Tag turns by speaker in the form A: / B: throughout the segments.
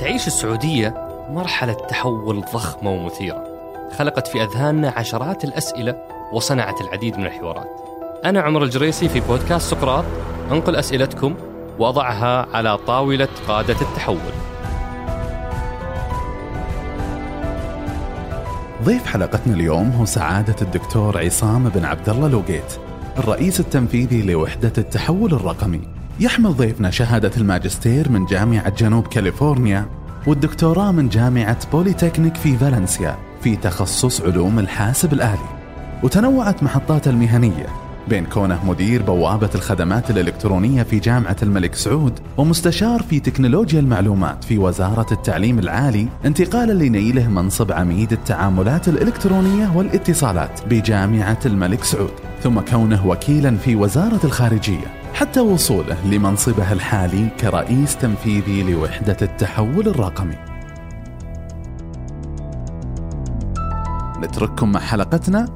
A: تعيش السعودية مرحلة تحول ضخمة ومثيرة خلقت في أذهاننا عشرات الأسئلة وصنعت العديد من الحوارات. أنا عمر الجريسي في بودكاست سقراط أنقل أسئلتكم وأضعها على طاولة قادة التحول.
B: ضيف حلقتنا اليوم هو سعادة الدكتور عصام بن عبد الله لوقيت الرئيس التنفيذي لوحدة التحول الرقمي. يحمل ضيفنا شهادة الماجستير من جامعة جنوب كاليفورنيا والدكتوراه من جامعة بوليتكنيك في فالنسيا في تخصص علوم الحاسب الآلي. وتنوعت محطاته المهنية بين كونه مدير بوابة الخدمات الإلكترونية في جامعة الملك سعود ومستشار في تكنولوجيا المعلومات في وزارة التعليم العالي انتقالا لنيله منصب عميد التعاملات الإلكترونية والاتصالات بجامعة الملك سعود ثم كونه وكيلا في وزارة الخارجية. حتى وصوله لمنصبه الحالي كرئيس تنفيذي لوحدة التحول الرقمي. نترككم مع حلقتنا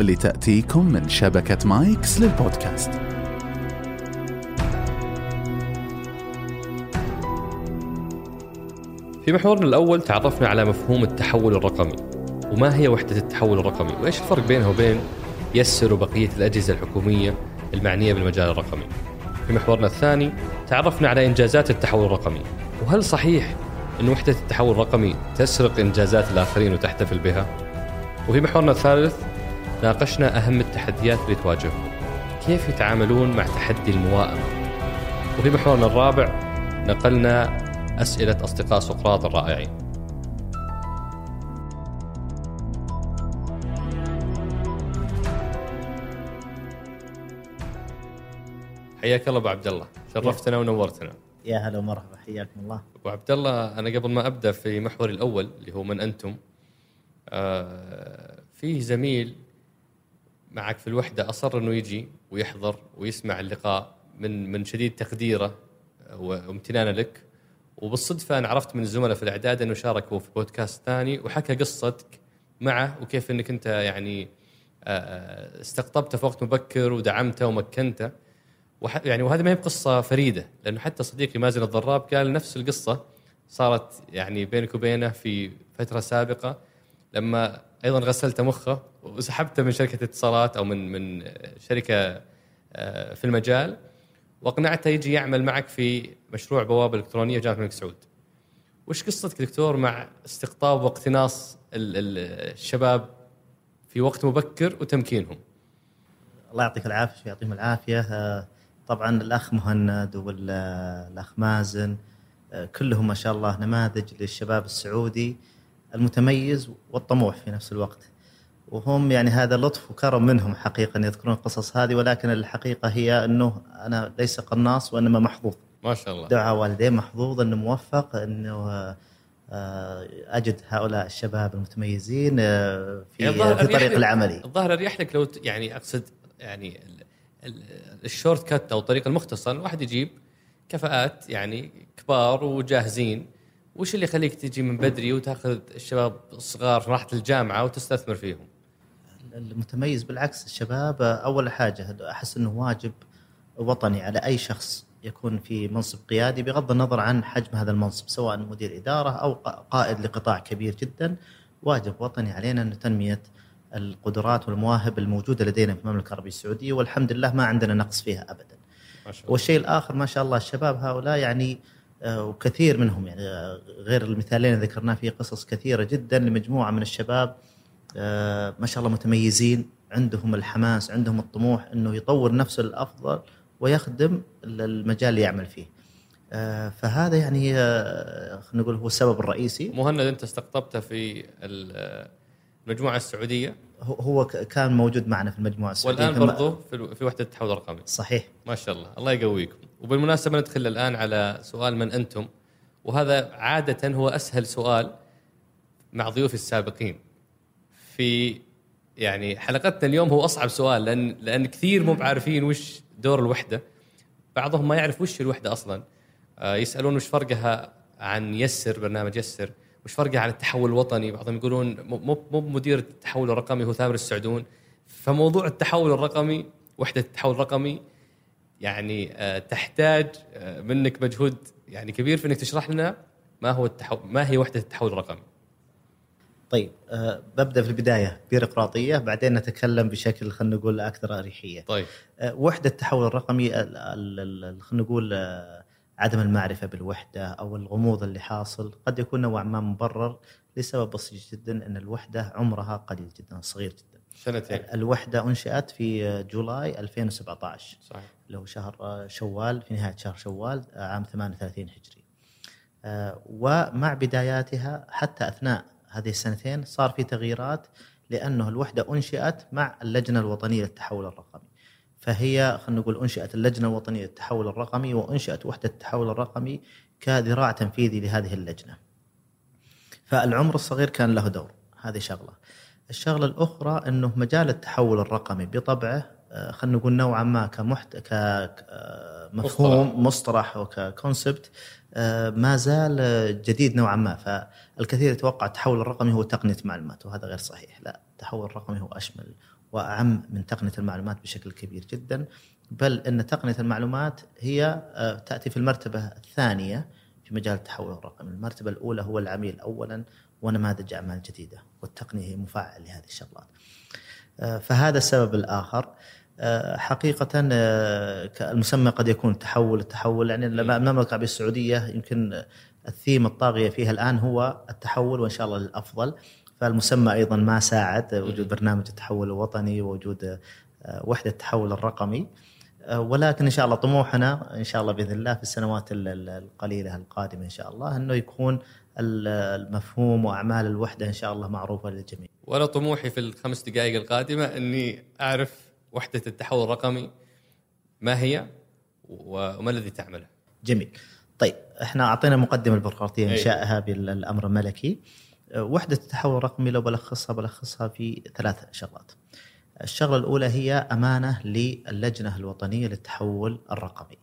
B: اللي تأتيكم من شبكة مايكس للبودكاست.
A: في محورنا الأول تعرفنا على مفهوم التحول الرقمي وما هي وحدة التحول الرقمي؟ وإيش الفرق بينها وبين يسر وبقية الأجهزة الحكومية المعنية بالمجال الرقمي. في محورنا الثاني تعرفنا على إنجازات التحول الرقمي. وهل صحيح أن وحدة التحول الرقمي تسرق إنجازات الآخرين وتحتفل بها؟ وفي محورنا الثالث ناقشنا أهم التحديات اللي تواجههم. كيف يتعاملون مع تحدي الموائمة؟ وفي محورنا الرابع نقلنا أسئلة أصدقاء سقراط الرائعين. حياك الله أبو عبد الله. شرفتنا ونورتنا.
C: يا هلا ومرحبا حياكم الله.
A: أبو عبد الله أنا قبل ما أبدأ في محوري الأول اللي هو من أنتم آه فيه زميل معك في الوحدة أصر إنه يجي ويحضر ويسمع اللقاء من من شديد تقديره وامتنانه لك. وبالصدفة أنا عرفت من الزملاء في الأعداد إنه شاركوا في بودكاست ثاني وحكى قصتك معه وكيف إنك أنت يعني آه، استقطبته في وقت مبكر ودعمته ومكنته. وح يعني وهذه ما هي بقصة فريدة لأنه حتى صديقي مازن الضراب قال نفس القصة صارت يعني بينك وبينه في فترة سابقة لما أيضا غسلت مخه وسحبته من شركة اتصالات أو من من شركة آه، في المجال وأقنعته يجي يعمل معك في مشروع بوابه إلكترونية جامعة الملك سعود. وش قصتك دكتور مع استقطاب واقتناص الشباب في وقت مبكر وتمكينهم؟
C: الله يعطيك العافية ويعطيهم العافية آه، طبعا الأخ مهند والاخ مازن آه، كلهم ما شاء الله نماذج للشباب السعودي المتميز والطموح في نفس الوقت. وهم يعني هذا لطف وكرم منهم حقيقه ان يذكرون القصص هذه ولكن الحقيقة هي أنه أنا ليس قناص وإنما محظوظ.
A: ما شاء الله.
C: دعاء والدين محظوظ إنه موفق إنه آه، أجد هؤلاء الشباب المتميزين آه، في
A: يعني
C: في طريق العملي.
A: الظاهر اريح لك لو يعني أقصد يعني الشورت كات أو الطريق المختصر الواحد يجيب كفاءات يعني كبار وجاهزين وش اللي يخليك تجي من بدري وتأخذ الشباب الصغار مرحله الجامعة وتستثمر فيهم؟
C: المتميز بالعكس الشباب أول حاجة أحس إنه واجب وطني على أي شخص يكون في منصب قيادي بغض النظر عن حجم هذا المنصب سواء مدير إدارة أو قائد لقطاع كبير جدا واجب وطني علينا إن تنمية القدرات والمواهب الموجودة لدينا في المملكة العربية السعودية والحمد لله ما عندنا نقص فيها ابدا. ما شاء الله. والشيء الآخر ما شاء الله الشباب هؤلاء يعني آه، وكثير منهم يعني آه، غير المثالين اللي ذكرناه في قصص كثيرة جدا لمجموعة من الشباب آه، ما شاء الله متميزين عندهم الحماس عندهم الطموح إنه يطور نفسه للافضل ويخدم المجال اللي يعمل فيه. فهذا يعني خلينا نقول هو السبب الرئيسي.
A: مهند أنت استقطبته في المجموعه السعودية.
C: هو كان موجود معنا في المجموعة السعودية.
A: والآن برضو في وحدة التحول الرقمي.
C: صحيح.
A: ما شاء الله. الله يقويكم. وبالمناسبة ندخل الآن على سؤال من أنتم. وهذا عادة هو أسهل سؤال مع ضيوفي السابقين. في يعني حلقتنا اليوم هو أصعب سؤال لأن لأن كثير مو بعارفين وش دور الوحدة. بعضهم ما يعرف وش الوحدة أصلا. آه، يسألون وش فرقها عن يسر برنامج يسر. وش فرقها عن التحول الوطني بعضهم يقولون مو مو مدير التحول الرقمي هو ثامر السعدون فموضوع التحول الرقمي وحدة التحول الرقمي يعني آه، تحتاج آه، منك مجهود يعني كبير في إنك تشرح لنا ما هو التحول ما هي وحدة التحول الرقمي؟
C: طيب أه ببدأ في البداية بيروقراطية بعدين نتكلم بشكل خلينا نقول أكثر أريحية.
A: طيب
C: أه وحدة التحول الرقمي ال- ال- ال- خلينا نقول أه عدم المعرفة بالوحدة أو الغموض اللي حاصل قد يكون نوعا ما مبرر لسبب بسيط جدا أن الوحدة عمرها قليل جدا صغير جدا.
A: سنتين
C: الوحدة أنشئت في جولاي 2017
A: صحيح
C: اللي هو شهر شوال في نهاية شهر شوال عام 38 هجري. آه، ومع بداياتها حتى أثناء هذه السنتين صار في تغييرات لأنه الوحدة أنشئت مع اللجنة الوطنية للتحول الرقمي. فهي خلينا نقول أنشئت اللجنة الوطنية للتحول الرقمي وأنشئت وحدة التحول الرقمي كذراع تنفيذي لهذه اللجنة. فالعمر الصغير كان له دور، هذه شغلة. الشغلة الأخرى أنه مجال التحول الرقمي بطبعه آه، خلينا نقول نوعا ما كمحت كمفهوم مصطلح وككونسبت آه، ما زال آه، جديد نوعا ما فالكثير يتوقع التحول الرقمي هو تقنية معلومات وهذا غير صحيح لا التحول الرقمي هو أشمل وأعم من تقنية المعلومات بشكل كبير جدا بل أن تقنية المعلومات هي آه، تأتي في المرتبة الثانية في مجال التحول الرقمي، المرتبة الأولى هو العميل اولا ونماذج أعمال جديدة والتقنية هي مفعل لهذه الشغلات. آه، فهذا السبب الآخر. آه، حقيقة المسمى قد يكون تحول التحول يعني المملكة العربية السعودية يمكن الثيم الطاغية فيها الآن هو التحول وإن شاء الله للأفضل فالمسمى أيضا ما ساعد وجود برنامج التحول الوطني ووجود آه، وحدة التحول الرقمي آه، ولكن إن شاء الله طموحنا إن شاء الله بإذن الله في السنوات ال- ال- القليلة القادمة إن شاء الله أنه يكون ال- المفهوم وأعمال الوحدة إن شاء الله معروفة للجميع
A: وأنا طموحي في الخمس دقائق القادمة إني أعرف وحدة التحول الرقمي ما هي وما الذي تعمله؟
C: جميل طيب إحنا أعطينا مقدمة
A: البيروقراطية.
C: انشائها بالأمر الملكي وحدة التحول الرقمي لو بلخصها بلخصها في ثلاث شغلات. الشغلة الأولى هي أمانة للجنة الوطنية للتحول الرقمي.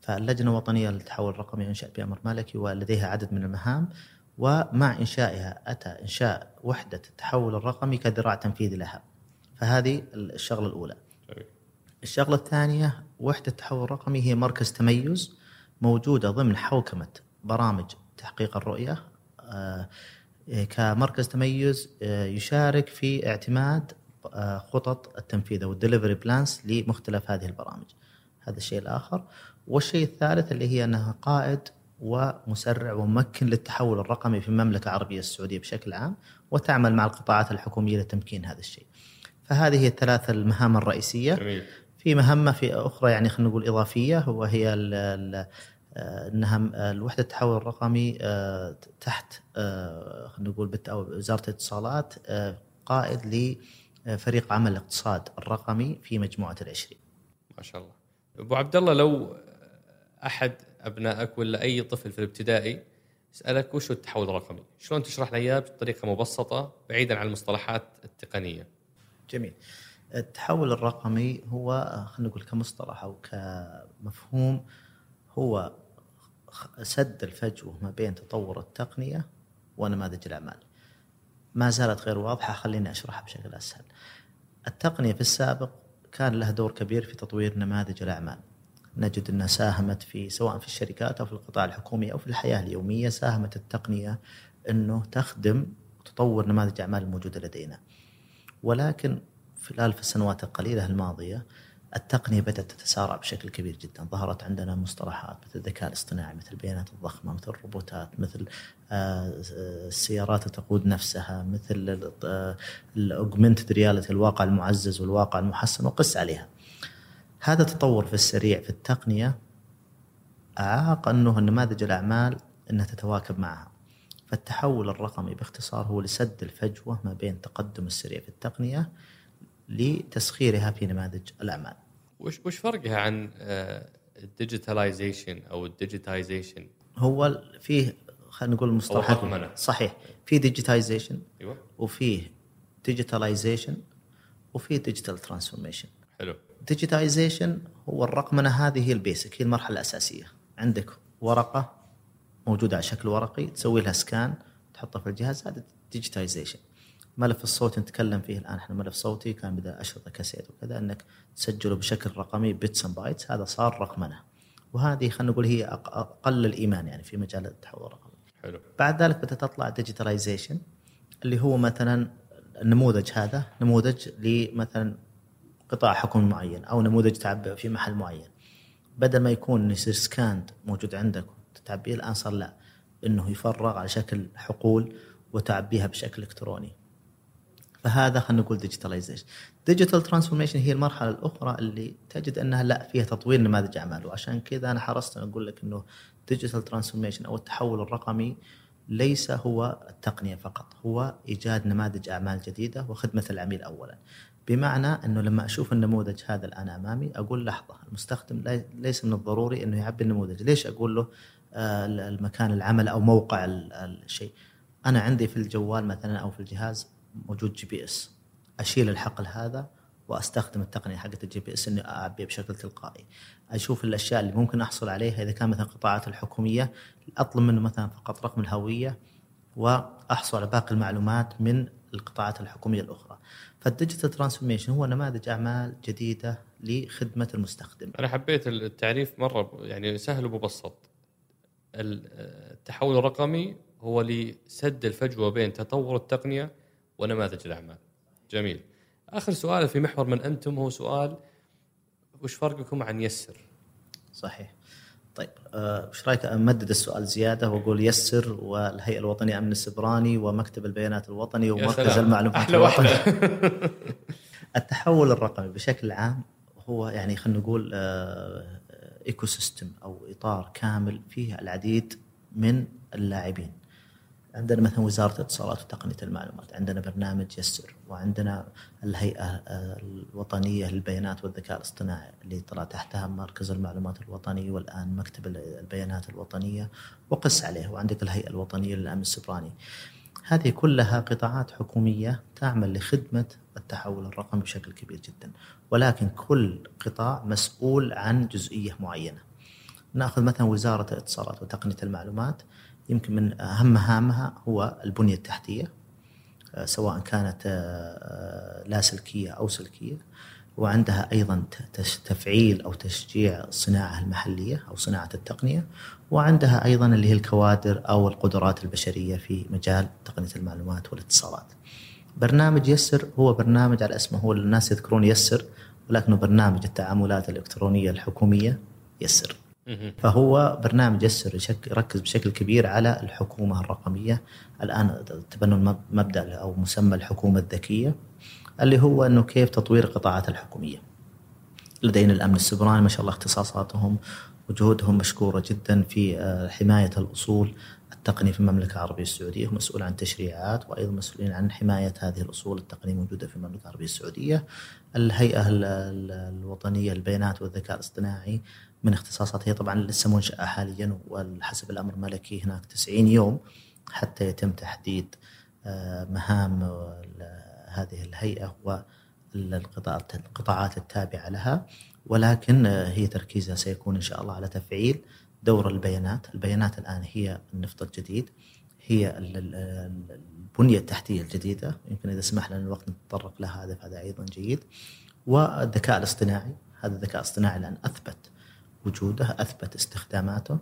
C: فاللجنة الوطنية للتحول الرقمي انشات بامر ملكي ولديها عدد من المهام ومع إنشائها أتى إنشاء وحدة التحول الرقمي كذراع تنفيذي لها. فهذه الشغلة الأولى. الشغلة الثانية وحدة التحول الرقمي هي مركز تميز موجودة ضمن حوكمة برامج تحقيق الرؤية آه، كمركز تميز آه، يشارك في اعتماد آه، خطط التنفيذ أو ال delivery plans لمختلف هذه البرامج. هذا الشيء الآخر والشيء الثالث اللي هي أنها قائد ومسرع وممكن للتحول الرقمي في المملكة العربية السعودية بشكل عام وتعمل مع القطاعات الحكومية لتمكين هذا الشيء. فهذه هي الثلاث المهام الرئيسية
A: جميل
C: في مهمة في أخرى يعني خلينا نقول إضافية وهي آه، إنها م- آه، الوحدة التحول الرقمي آه، تحت آه، خلينا نقول وزارة الاتصالات آه، قائد لفريق عمل الاقتصاد الرقمي في مجموعة العشرين.
A: ما شاء الله أبو عبد الله لو أحد أبنائك ولا أي طفل في الابتدائي يسالك وش التحول الرقمي؟ شلون تشرح له اياه بطريقة مبسطة بعيدا عن المصطلحات التقنية؟
C: جميل. التحول الرقمي هو آه، خلينا نقول كمصطلح أو كمفهوم هو سد الفجوه ما بين تطور التقنية ونماذج الأعمال. ما زالت غير واضحة خليني أشرحها بشكل أسهل. التقنية في السابق كان لها دور كبير في تطوير نماذج الأعمال. نجد أنها ساهمت في سواء في الشركات أو في القطاع الحكومي أو في الحياة اليومية ساهمت التقنية أنه تخدم وتطور نماذج الاعمال الموجودة لدينا. ولكن خلال في السنوات القليلة الماضية التقنية بدأت تتسارع بشكل كبير جدا، ظهرت عندنا مصطلحات مثل الذكاء الاصطناعي، مثل البيانات الضخمة، مثل الروبوتات، مثل آه، السيارات تقود نفسها، مثل ال augmented reality الواقع المعزز والواقع المحسن وقس عليها. هذا التطور في السريع في التقنية أعاق أنه نماذج الأعمال إنها تتواكب معها. فالتحول الرقمي باختصار هو لسد الفجوة ما بين التقدم السريع في التقنية لتسخيرها في نماذج الأعمال.
A: وش وش فرقها عن ال digitalization
C: أو ال digitization؟ هو فيه خلينا نقول مصطلحات. صحيح في digitization
A: أيوه
C: وفيه digitalization وفيه digital transformation.
A: حلو
C: digitization هو الرقمنه هذه هي ال basic هي المرحلة الأساسية عندك ورقة موجودة على شكل ورقي تسوي لها scan تحطها في الجهاز هذا digitization ملف الصوت نتكلم فيه الآن. إحنا ملف صوتي كان بدا أشرطة كاسيت وكذا إنك تسجله بشكل رقمي bits and bytes هذا صار رقمنه وهذه خلينا نقول هي أقل الإيمان يعني في مجال التحول الرقمي.
A: حلو.
C: بعد ذلك بدأت تطلع digitalization اللي هو مثلا النموذج هذا نموذج لمثلا قطاع حكومي معين أو نموذج تعبئه في محل معين. بدل ما يكون يصير scanned موجود عندك تتعبيه الآن صار لا. إنه يفرغ على شكل حقول وتعبيها بشكل إلكتروني. فهذا خلينا نقول digitalization digital transformation هي المرحلة الأخرى اللي تجد أنها لا فيها تطوير نماذج اعمال وعشان كذا أنا حرصت أن أقول لك إنه digital transformation أو التحول الرقمي ليس هو التقنية فقط هو إيجاد نماذج أعمال جديدة وخدمة العميل اولا. بمعنى إنه لما أشوف النموذج هذا الآن أمامي أقول لحظة المستخدم ليس من الضروري إنه يعبي النموذج. ليش أقول له؟ آه، المكان العمل أو موقع الشيء أنا عندي في الجوال مثلا أو في الجهاز موجود GPS أشيل الحقل هذا وأستخدم التقنية حقت ال GPS إني أعبيه بشكل تلقائي. أشوف الأشياء اللي ممكن أحصل عليها إذا كان مثلا القطاعات الحكومية أطلب منه مثلا فقط رقم الهوية وأحصل على باقي المعلومات من القطاعات الحكومية الأخرى. فال digital transformation هو نماذج أعمال جديدة لخدمة المستخدم.
A: أنا حبيت التعريف مرة يعني سهل ومبسط. التحول الرقمي هو لسد الفجوة بين تطور التقنية ونماذج الاعمال. جميل. آخر سؤال في محور من أنتم هو سؤال وش فرقكم عن يسر؟
C: صحيح. طيب آه، وش رأيك امدد السؤال زيادة وأقول يسر والهيئة الوطنية أمن السبراني ومكتب البيانات الوطني ومركز المعلومات الوطني التحول الرقمي بشكل عام هو يعني خلينا نقول ecosystem أو إطار كامل فيه العديد من اللاعبين عندنا مثلا وزارة الاتصالات وتقنية المعلومات، عندنا برنامج يسر، وعندنا الهيئة آه، الوطنية للبيانات والذكاء الاصطناعي اللي طلع تحتها مركز المعلومات الوطني والآن مكتب البيانات الوطنية وقس عليه، وعندك الهيئة الوطنية للأمن السبراني. هذه كلها قطاعات حكومية تعمل لخدمة التحول الرقمي بشكل كبير جدا، ولكن كل قطاع مسؤول عن جزئية معينة. نأخذ مثلا وزارة الاتصالات وتقنية المعلومات يمكن من أهم مهامها هو البنية التحتية آه، سواء كانت آه، لاسلكيه أو سلكية وعندها أيضا تفعيل أو تشجيع الصناعه المحلية أو صناعة التقنية وعندها أيضا اللي هي الكوادر أو القدرات البشرية في مجال تقنية المعلومات والاتصالات. برنامج يسر هو برنامج على اسمه هو الناس يذكرون يسر ولكنه برنامج التعاملات الإلكترونية الحكومية يسر. فهو برنامج يسر يركز بشكل كبير على الحكومة الرقمية الآن تبنوا مبدأ أو مسمى الحكومة الذكية اللي هو إنه كيف تطوير القطاعات الحكومية. لدينا الأمن السبراني ما شاء الله اختصاصاتهم وجهودهم مشكورة جدا في آه، حماية الأصول التقنية في المملكة العربية السعودية، هم مسؤول عن تشريعات وأيضا مسؤولين عن حماية هذه الأصول التقنية الموجوده في المملكة العربية السعودية. الهيئة الوطنية للبيانات والذكاء الاصطناعي من اختصاصاتها هي طبعا لسه منشأة حاليا وحسب الأمر الملكي هناك 90 يوم حتى يتم تحديد آه، مهام هذه الهيئة والقطاعات التابعة لها. ولكن آه، هي تركيزها سيكون إن شاء الله على تفعيل دور البيانات. البيانات الآن هي النفط الجديد هي البنية التحتية الجديدة. يمكن إذا سمح لنا الوقت نتطرق لها هذا فهذا أيضا جيد. والذكاء الاصطناعي هذا الذكاء الاصطناعي الآن أثبت وجوده أثبت استخداماته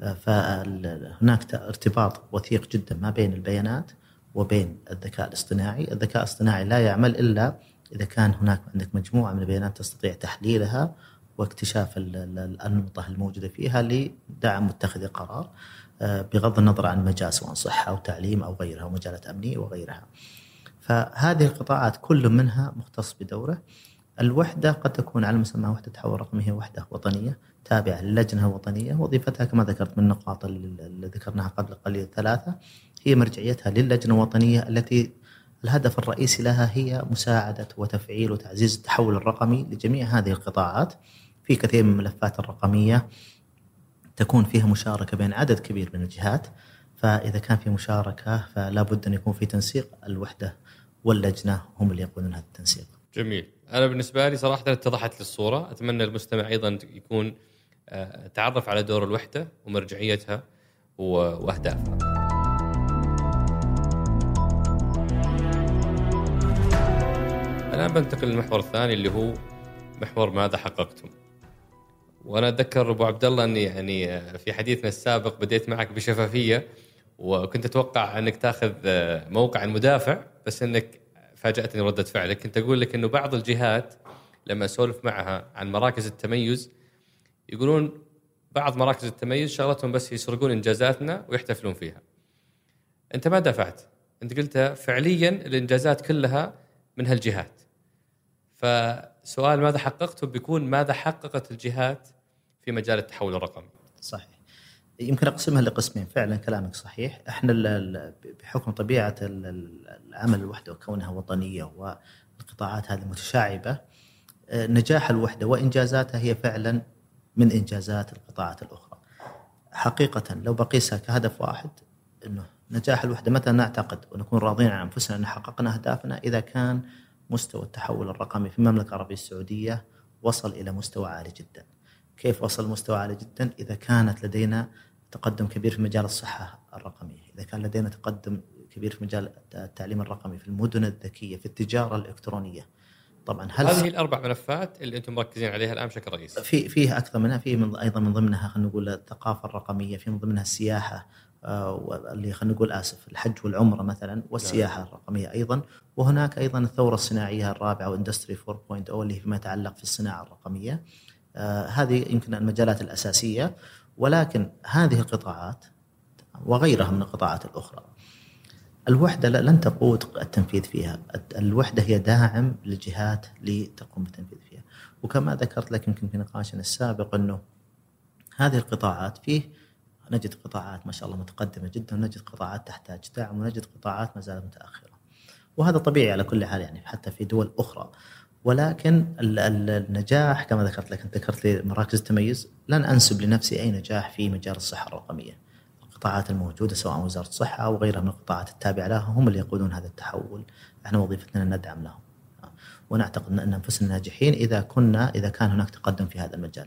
C: آه، فهناك ارتباط وثيق جدا ما بين البيانات وبين الذكاء الاصطناعي، الذكاء الاصطناعي لا يعمل إلا إذا كان هناك عندك مجموعة من البيانات تستطيع تحليلها واكتشاف الانمطه الموجودة فيها لدعم متخذ القرار آه، بغض النظر عن مجال سواء صحة أو تعليم أو غيرها ومجالات أمنية وغيرها. فهذه القطاعات كل منها مختص بدوره. الوحدة قد تكون على مسمى وحدة تحول رقمي هي وحدة وطنية تابعة للجنة الوطنية. وظيفتها كما ذكرت من النقاط اللي ذكرناها قبل قليل ثلاثة هي مرجعيتها للجنة الوطنية التي الهدف الرئيسي لها هي مساعدة وتفعيل وتعزيز التحول الرقمي لجميع هذه القطاعات. في كثير من الملفات الرقمية تكون فيها مشاركة بين عدد كبير من الجهات. فإذا كان في مشاركة فلا بد أن يكون في تنسيق الوحدة واللجنة هم اللي يقودون هذا التنسيق.
A: جميل. أنا بالنسبة لي صراحة اتضحت لي الصورة أتمنى المستمع أيضا يكون آه، تعرف على دور الوحدة ومرجعيتها وأهدافها. الآن بنتقل للمحور الثاني اللي هو محور ماذا حققتم؟ وأنا أتذكر أبو عبد الله أني يعني آه، في حديثنا السابق بديت معك بشفافية وكنت أتوقع أنك تأخذ آه، موقع المدافع بس أنك فاجأتني ردة فعلك كنت أقول لك إنه بعض الجهات لما أسولف معها عن مراكز التميز يقولون بعض مراكز التميز شغلتهم بس يسرقون إنجازاتنا ويحتفلون فيها. أنت ما دافعت، أنت قلت فعليا الإنجازات كلها من هالجهات. فسؤال ماذا حققته بيكون ماذا حققت الجهات في مجال التحول الرقمي؟
C: صحيح. يمكن أقسمها لقسمين فعلا كلامك صحيح إحنا بحكم طبيعة العمل الوحدة وكونها وطنية والقطاعات هذه متشعبة آه، نجاح الوحدة وإنجازاتها هي فعلا من إنجازات القطاعات الأخرى. حقيقه لو بقيسها كهدف واحد إنه نجاح الوحدة متى نعتقد ونكون راضين عن أنفسنا إن حققنا أهدافنا إذا كان مستوى التحول الرقمي في المملكة العربية السعودية وصل إلى مستوى عالي جدا. كيف وصل مستوى عالي جدا؟ إذا كانت لدينا تقدم كبير في مجال الصحة الرقمية، إذا كان لدينا تقدم كبير في مجال التعليم الرقمي، في المدن الذكية، في التجارة الإلكترونية.
A: طبعا هل هذه الأربع ملفات اللي أنتم مركزين عليها الآن بشكل رئيسي
C: في فيه أكثر منها في من أيضا من ضمنها خلينا نقول الثقافة الرقمية في من ضمنها السياحة آه، اللي خلينا نقول آسف الحج والعمرة مثلا والسياحة نعم. الرقمية أيضا وهناك أيضا الثورة الصناعية الرابعة واندستري 4.0 اللي فيما يتعلق في الصناعة الرقمية آه، هذه يمكن المجالات الأساسية ولكن هذه القطاعات وغيرها من القطاعات الأخرى الوحدة لن تقود التنفيذ فيها. الوحدة هي داعم للجهات لتقوم بالتنفيذ فيها. وكما ذكرت لك يمكن في نقاشنا السابق أنه هذه القطاعات فيه نجد قطاعات ما شاء الله متقدمة جدا ونجد قطاعات تحتاج دعم ونجد قطاعات ما زالت متأخرة. وهذا طبيعي على كل حال يعني حتى في دول أخرى. ولكن النجاح كما ذكرت لك أنت ذكرت لي مراكز التميز. لن أنسب لنفسي أي نجاح في مجال الصحة الرقمية. القطاعات الموجودة سواء وزارة الصحة أو غيرها من القطاعات التابعة لها هم اللي يقودون هذا التحول، إحنا وظيفتنا أن ندعم لهم. ونعتقد أن أنفسنا ناجحين إذا كنا إذا كان هناك تقدم في هذا المجال.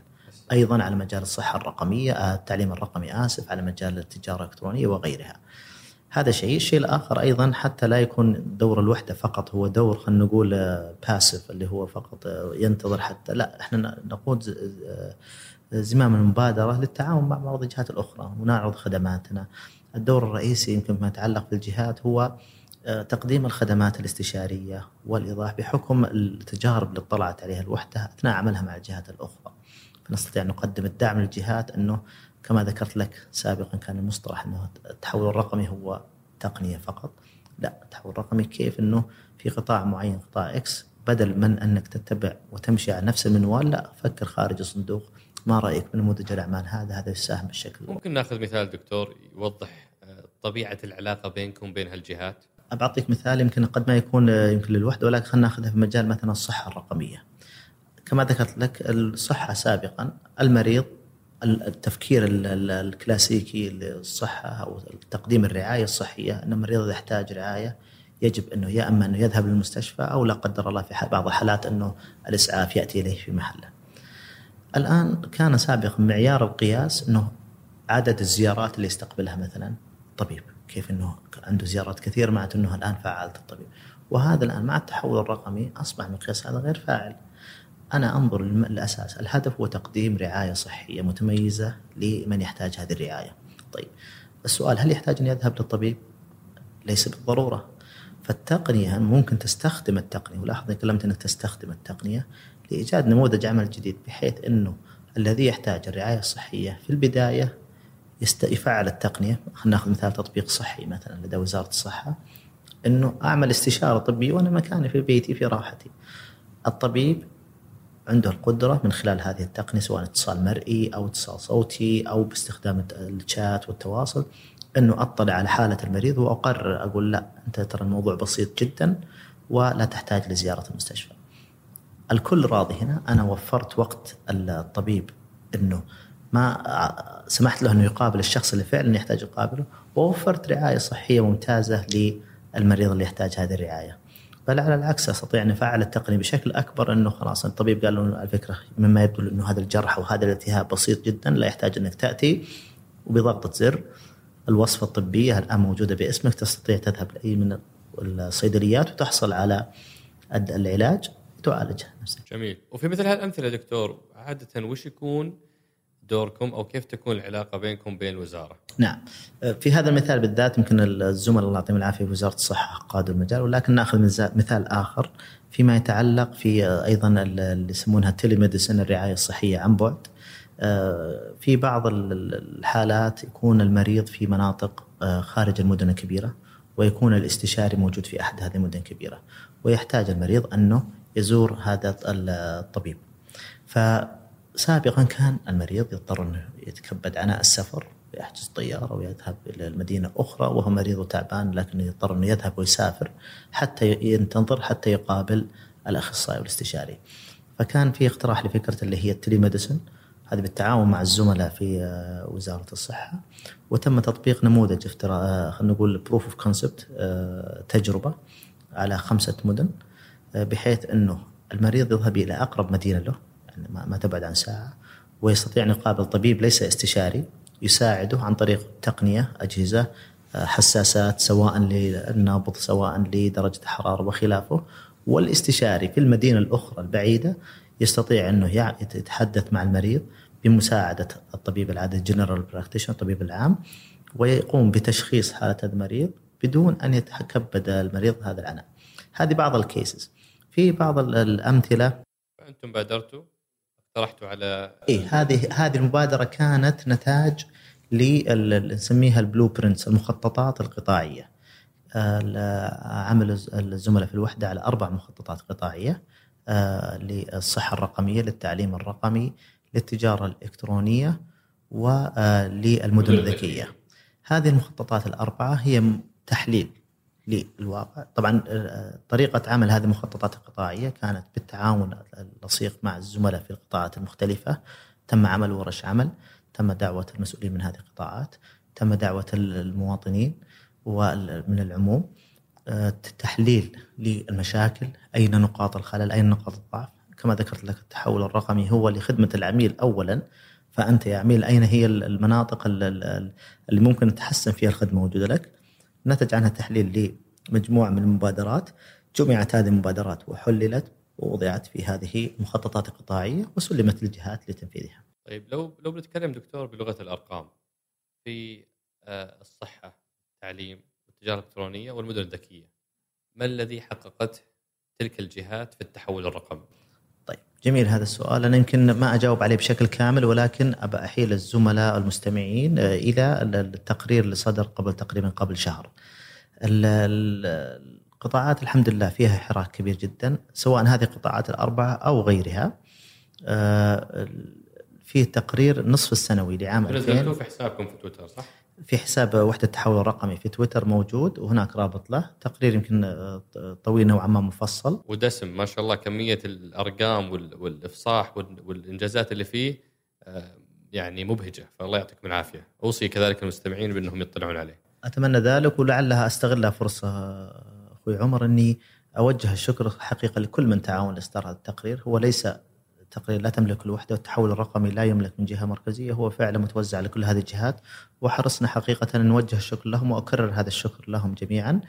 C: أيضا على مجال الصحة الرقمية، التعليم الرقمي آسف، على مجال التجارة الإلكترونية وغيرها. هذا شيء، الشيء الآخر أيضا حتى لا يكون دور الوحدة فقط هو دور خلينا نقول باسف اللي هو فقط ينتظر حتى لا إحنا نقود زمام المبادرة للتعاون مع بعض الجهات الأخرى ونعرض خدماتنا. الدور الرئيسي يمكن ما يتعلق بالجهات هو آه، تقديم الخدمات الاستشارية والإيضاح بحكم التجارب اللي اطلعت عليها الوحدة أثناء عملها مع الجهات الأخرى. فنستطيع أن نقدم الدعم للجهات أنه كما ذكرت لك سابقا كان المصطلح أنه التحول الرقمي هو تقنية فقط. لا التحول الرقمي كيف أنه في قطاع معين قطاع إكس بدل من أنك تتبع وتمشي على نفس المنوال لا فكر خارج الصندوق ما رأيك بنموذج الأعمال هذا؟ هذا يساهم بالشكل
A: ممكن ناخذ مثال دكتور يوضح آه، طبيعة العلاقة بينكم وبين هالجهات.
C: بعطيك مثال يمكن قد ما يكون آه، يمكن للوحدة ولكن خلينا ناخذها في مجال مثلا الصحة الرقمية. كما ذكرت لك الصحة سابقا المريض التفكير الكلاسيكي للصحة أو تقديم الرعاية الصحية إن المريض إذا يحتاج رعاية يجب إنه يا أما إنه يذهب للمستشفى أو لا قدر الله في بعض الحالات إنه الإسعاف يأتي إليه في محله. الآن كان سابقا معيار القياس إنه عدد الزيارات اللي يستقبلها مثلا طبيب، كيف إنه عنده زيارات كثير معناته إنه الآن فعالة الطبيب. وهذا الآن مع التحول الرقمي أصبح مقياس هذا غير فاعل. أنا أنظر للأساس الهدف هو تقديم رعاية صحية متميزة لمن يحتاج هذه الرعاية. طيب السؤال هل يحتاج أن يذهب للطبيب؟ ليس بالضرورة. فالتقنية ممكن تستخدم التقنية ولاحظ كلمت إنك تستخدم التقنية لإيجاد نموذج عمل جديد بحيث إنه الذي يحتاج الرعاية الصحية في البداية يفعل التقنية خلينا ناخذ مثال تطبيق صحي مثلا لدى وزارة الصحة إنه أعمل استشارة طبية وأنا مكاني في بيتي في راحتي. الطبيب عنده القدرة من خلال هذه التقنية سواء اتصال مرئي أو اتصال صوتي أو باستخدام الشات والتواصل إنه أطلع على حالة المريض وأقرر أقول لا أنت ترى الموضوع بسيط جدا ولا تحتاج لزيارة المستشفى. الكل راضي هنا. أنا وفرت وقت الطبيب إنه ما سمحت له إنه يقابل الشخص اللي فعلا يحتاج يقابله ووفرت رعاية صحية ممتازة للمريض اللي يحتاج هذه الرعاية. بل على العكس أستطيع أن أفعل التقنيه بشكل أكبر إنه خلاص الطبيب قال له على فكرة مما يبدو إنه هذا الجرح أو هذا الالتهاب بسيط جدا لا يحتاج إنك تأتي. وبضغطة زر الوصفة الطبية الان موجودة باسمك؟ تستطيع تذهب لأي من الصيدليات وتحصل على العلاج. تعالجها
A: نفسك. جميل، وفي مثل هالامثله دكتور عادة وش يكون دوركم أو كيف تكون العلاقة بينكم بين الوزارة؟
C: نعم في هذا المثال بالذات يمكن الزملاء الله يعطيهم العافية في وزارة الصحة قادوا المجال ولكن نأخذ مثال آخر فيما يتعلق في أيضا اللي يسمونها تيلي ميديسن الرعاية الصحية عن بعد في بعض الحالات يكون المريض في مناطق خارج المدن الكبيره ويكون الاستشاري موجود في أحد هذه المدن الكبيره ويحتاج المريض أنه يزور هذا الطبيب. فسابقا كان المريض يضطر أنه يتكبد عناء السفر يحجز طيارة ويذهب إلى المدينة أخرى وهو مريض وتعبان لكنه يضطر أنه يذهب ويسافر حتى ينتظر حتى يقابل الأخصائي والاستشاري. فكان في اقتراح لفكرة اللي هي ال telemedicine هذه بالتعاون مع الزملاء في وزارة الصحة وتم تطبيق نموذج افتراضي خلينا نقول proof of concept تجربة على خمسة مدن بحيث إنه المريض يذهب إلى أقرب مدينة له يعني ما تبعد عن ساعة ويستطيع أن يقابل طبيب ليس استشاري يساعده عن طريق تقنية أجهزة حساسات سواء للنبض سواء لدرجة الحراره وخلافه والاستشاري في المدينة الأخرى البعيدة يستطيع إنه يتحدث مع المريض بمساعدة الطبيب العادي ال general practitioner الطبيب العام ويقوم بتشخيص حالة المريض بدون أن يتكبد المريض هذا العناء. هذه بعض ال cases. في بعض الأمثلة
A: أنتم بادرتوا اقترحتوا على
C: اي هذه هذه المبادرة كانت نتاج نسميها ال blueprints المخططات القطاعية. عمل الزملاء في الوحدة على أربع مخططات قطاعية للصحة الرقمية للتعليم الرقمي للتجارة الإلكترونية وللمدن الذكية. هذه المخططات الأربعة هي تحليل للواقع، طبعا طريقة عمل هذه المخططات القطاعية كانت بالتعاون اللصيق مع الزملاء في القطاعات المختلفة، تم عمل ورش عمل، تم دعوة المسؤولين من هذه القطاعات، تم دعوة المواطنين ومن العموم تحليل للمشاكل أين نقاط الخلل أين نقاط الضعف. كما ذكرت لك التحول الرقمي هو لخدمة العميل اولا. فأنت يا عميل أين هي المناطق اللي ممكن تحسن فيها الخدمة موجوده لك نتج عنها تحليل لمجموعة من المبادرات جمعت هذه المبادرات وحللت ووضعت في هذه المخططات القطاعيه وسلمت للجهات لتنفيذها.
A: طيب لو لو بنتكلم دكتور بلغة الأرقام في الصحة التعليم التجارة الإلكترونية والمدن الذكية. ما الذي حققته تلك الجهات في التحول الرقمي؟
C: جميل هذا السؤال أنا يمكن ما أجاوب عليه بشكل كامل ولكن أبى أحيل الزملاء المستمعين إلى التقرير اللي صدر قبل تقريبا قبل شهر. القطاعات الحمد لله فيها حراك كبير جدا سواء هذه القطاعات الأربعة أو غيرها. في تقرير نصف السنوي لعام
A: 2000 في حسابكم في تويتر صح؟
C: في حساب وحدة التحول الرقمي في تويتر موجود وهناك رابط له. تقرير يمكن طويل نوعا ما مفصل.
A: ودسم ما شاء الله كمية الأرقام والإفصاح والإنجازات اللي فيه يعني مبهجة. فالله يعطيكم العافية. أوصي كذلك المستمعين بأنهم يطلعون عليه.
C: أتمنى ذلك ولعلها أستغلها فرصة أخوي عمر أني أوجه الشكر حقيقة لكل من تعاون لإصدار هذا التقرير. هو ليس تقرير لا تملك الوحدة والتحول الرقمي لا يملك من جهة مركزية هو فعلا متوزع على كل هذه الجهات وحرصنا حقيقه أن نوجه الشكر لهم وأكرر هذا الشكر لهم جميعا.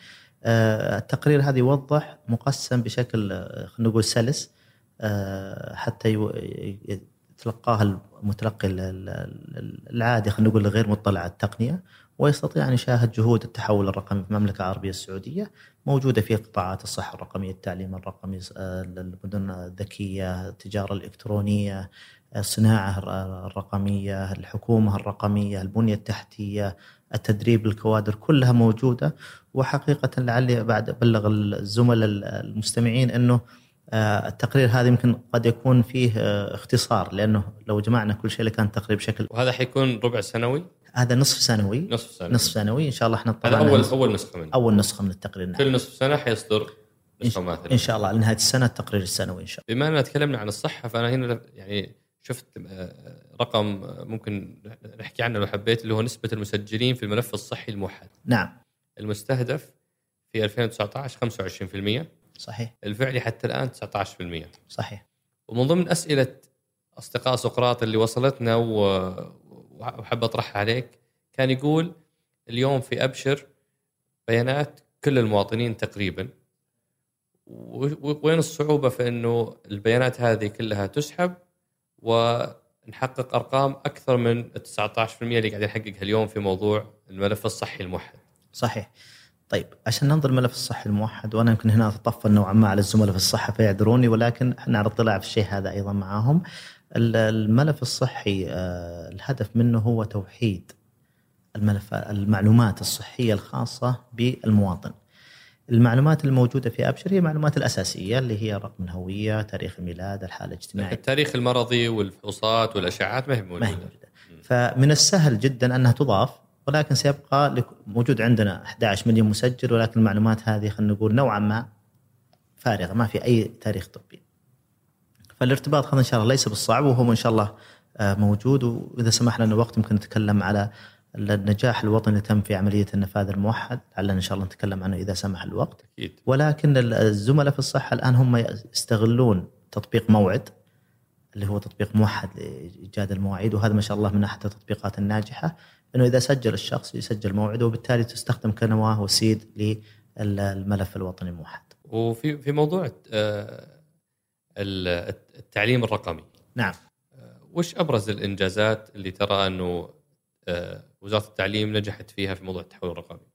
C: التقرير هذا يوضح مقسم بشكل خلينا نقول سلس حتى يتلقاه المتلقي العادي خلينا نقول غير مطلع على التقنية ويستطيع أن يشاهد جهود التحول الرقمي في المملكة العربية السعودية موجودة في قطاعات الصحة الرقمية، التعليم الرقمي، المدن الذكية، التجارة الإلكترونية، الصناعة الرقمية، الحكومة الرقمية، البنية التحتية، التدريب الكوادر كلها موجودة وحقيقة لعلي بعد أبلغ الزملاء المستمعين إنه التقرير هذا يمكن قد يكون فيه اختصار لأنه لو جمعنا كل شيء لكان تقرير بشكل
A: وهذا حيكون ربع سنوي؟
C: هذا نصف سنوي.
A: نصف سنوي.
C: نصف سنوي. إن شاء الله إحنا
A: هذا اول أول نسخة منه.
C: أول نسخة من التقرير. نعم.
A: كل نصف سنة حيصدر نسخة
C: ماثله إن شاء الله. لنهاية السنة التقرير السنوي إن شاء
A: الله. بما أننا تكلمنا عن الصحة فأنا هنا يعني شفت رقم ممكن نحكي عنه لو حبيت اللي هو نسبة المسجلين في الملف الصحي الموحد.
C: نعم.
A: المستهدف في 2019 25%
C: صحيح.
A: الفعلي حتى الآن 19%
C: صحيح.
A: ومن ضمن أسئلة أصدقاء سقراط اللي وصلتنا وحب اطرحها عليك كان يقول اليوم في أبشر بيانات كل المواطنين تقريبا وين الصعوبة في إنه البيانات هذه كلها تسحب نحقق أرقام أكثر من ال 19% اللي قاعدين نحققها اليوم في موضوع الملف الصحي الموحد.
C: صحيح. طيب عشان ننظر الملف الصحي الموحد وأنا يمكن هنا أتطفل نوعا ما على الزملاء في الصحة فيعذروني ولكن إحنا على اطلاع في الشيء هذا أيضا معاهم. الملف الصحي آه، الهدف منه هو توحيد الملف المعلومات الصحية الخاصة بالمواطن. المعلومات الموجودة في أبشر هي المعلومات الأساسية اللي هي رقم الهوية، تاريخ الميلاد، الحالة الاجتماعية.
A: التاريخ المرضي والفحوصات والاشعاعات ما هي موجودة. ما هي موجودة.
C: فمن السهل جدا أنها تضاف ولكن سيبقى موجود عندنا 11 مليون مسجل ولكن المعلومات هذه خلينا نقول نوعا ما فارغة ما في أي تاريخ طبي. فالارتباط هذا إن شاء الله ليس بالصعب وهو إن شاء الله آه، موجود وإذا سمح لنا وقت ممكن نتكلم على النجاح الوطني اللي تم في عملية النفاذ الموحد لعلنا إن شاء الله نتكلم عنه إذا سمح الوقت أكيد. ولكن الزملاء في الصحة الآن هم يستغلون تطبيق موعد اللي هو تطبيق موحد لإيجاد المواعيد وهذا ما شاء الله من أحد التطبيقات الناجحة إنه إذا سجل الشخص يسجل موعده وبالتالي تستخدم كنواه وسيد للملف الوطني الموحد.
A: وفي في موضوع آه، التعليم الرقمي.
C: نعم.
A: آه، وش أبرز الإنجازات اللي ترى أنه آه، وزارة التعليم نجحت فيها في موضوع التحول الرقمي؟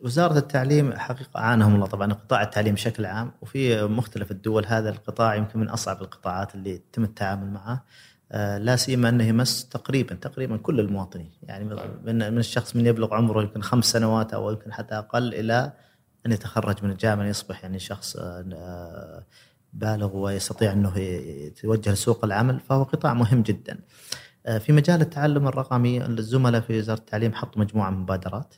C: وزارة التعليم حقيقة أعانهم الله طبعا قطاع التعليم بشكل عام وفي مختلف الدول هذا القطاع يمكن من أصعب القطاعات اللي يتم التعامل معه آه، لا سيما أنه يمس تقريبا تقريبا كل المواطنين يعني من من الشخص من يبلغ عمره يمكن خمس سنوات أو يمكن حتى أقل إلى أن يتخرج من الجامعة يصبح يعني شخص بالغ ويستطيع أنه يتوجه لسوق العمل فهو قطاع مهم جدا. آه، في مجال التعلم الرقمي الزملاء في وزارة التعليم حطوا مجموعة من مبادرات.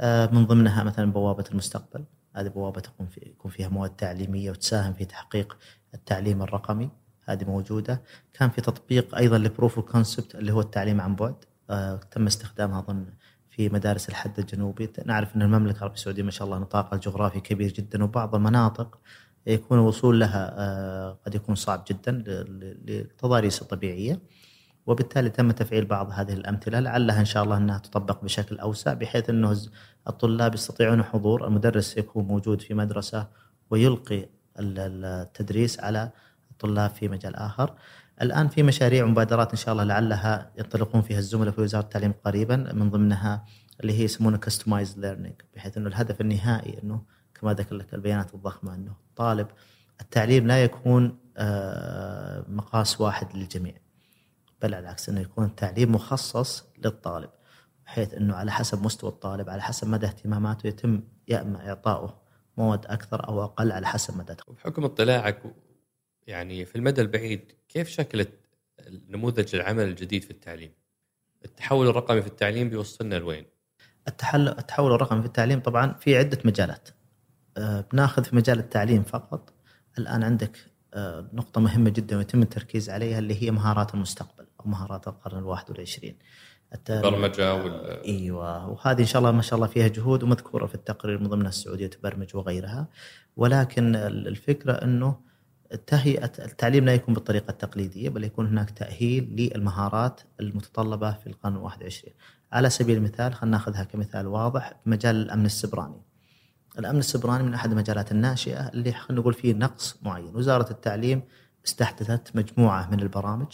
C: آه، من ضمنها مثلا بوابة المستقبل. هذه بوابة تكون في يكون فيها مواد تعليمية وتساهم في تحقيق التعليم الرقمي. هذه موجودة. كان في تطبيق أيضا لبروف كونسبت اللي هو التعليم عن بعد. آه، تم استخدامها اظن في مدارس الحد الجنوبي. نعرف أن المملكة العربيه السعودية ما شاء الله نطاقها الجغرافي كبير جدا وبعض المناطق يكون الوصول لها قد يكون صعب جدا لتضاريس الطبيعيه وبالتالي تم تفعيل بعض هذه الأمثلة لعلها إن شاء الله إنها تطبق بشكل أوسع بحيث إنه الطلاب يستطيعون حضور المدرس يكون موجود في مدرسة ويلقي التدريس على الطلاب في مجال آخر. الآن في مشاريع ومبادرات إن شاء الله لعلها ينطلقون فيها الزملاء في وزارة التعليم قريبا من ضمنها اللي هي يسمونها customized learning بحيث إنه الهدف النهائي إنه كما ذكر لك البيانات الضخمة أنه الطالب التعليم لا يكون آه، مقاس واحد للجميع بل على العكس أنه يكون التعليم مخصص للطالب بحيث أنه على حسب مستوى الطالب على حسب مدى اهتماماته يتم يا اما إعطائه مواد أكثر أو أقل على حسب مدى
A: بحكم اطلاعك يعني في المدى البعيد كيف شكلت نموذج العمل الجديد في التعليم؟ التحول الرقمي في التعليم بيوصلنا لوين؟
C: التحول الرقمي في التعليم طبعا في عدة مجالات. أه بناخذ في مجال التعليم فقط. الآن عندك أه نقطة مهمة جدا ويتم التركيز عليها اللي هي مهارات المستقبل. مهارات القرن الواحد والعشرين.
A: البرمجة وال...
C: إيوه وهذه إن شاء الله ما شاء الله فيها جهود ومذكورة في التقرير من ضمنها السعودية تبرمج وغيرها. ولكن الفكرة إنه تهيئه التعليم لا يكون بالطريقة التقليدية بل يكون هناك تأهيل للمهارات المتطلبة في القرن الواحد والعشرين. على سبيل المثال خلينا ناخذها كمثال واضح مجال الأمن السبراني. الأمن السبراني من أحد المجالات الناشئة اللي خلينا نقول فيه نقص معين. وزارة التعليم استحدثت مجموعة من البرامج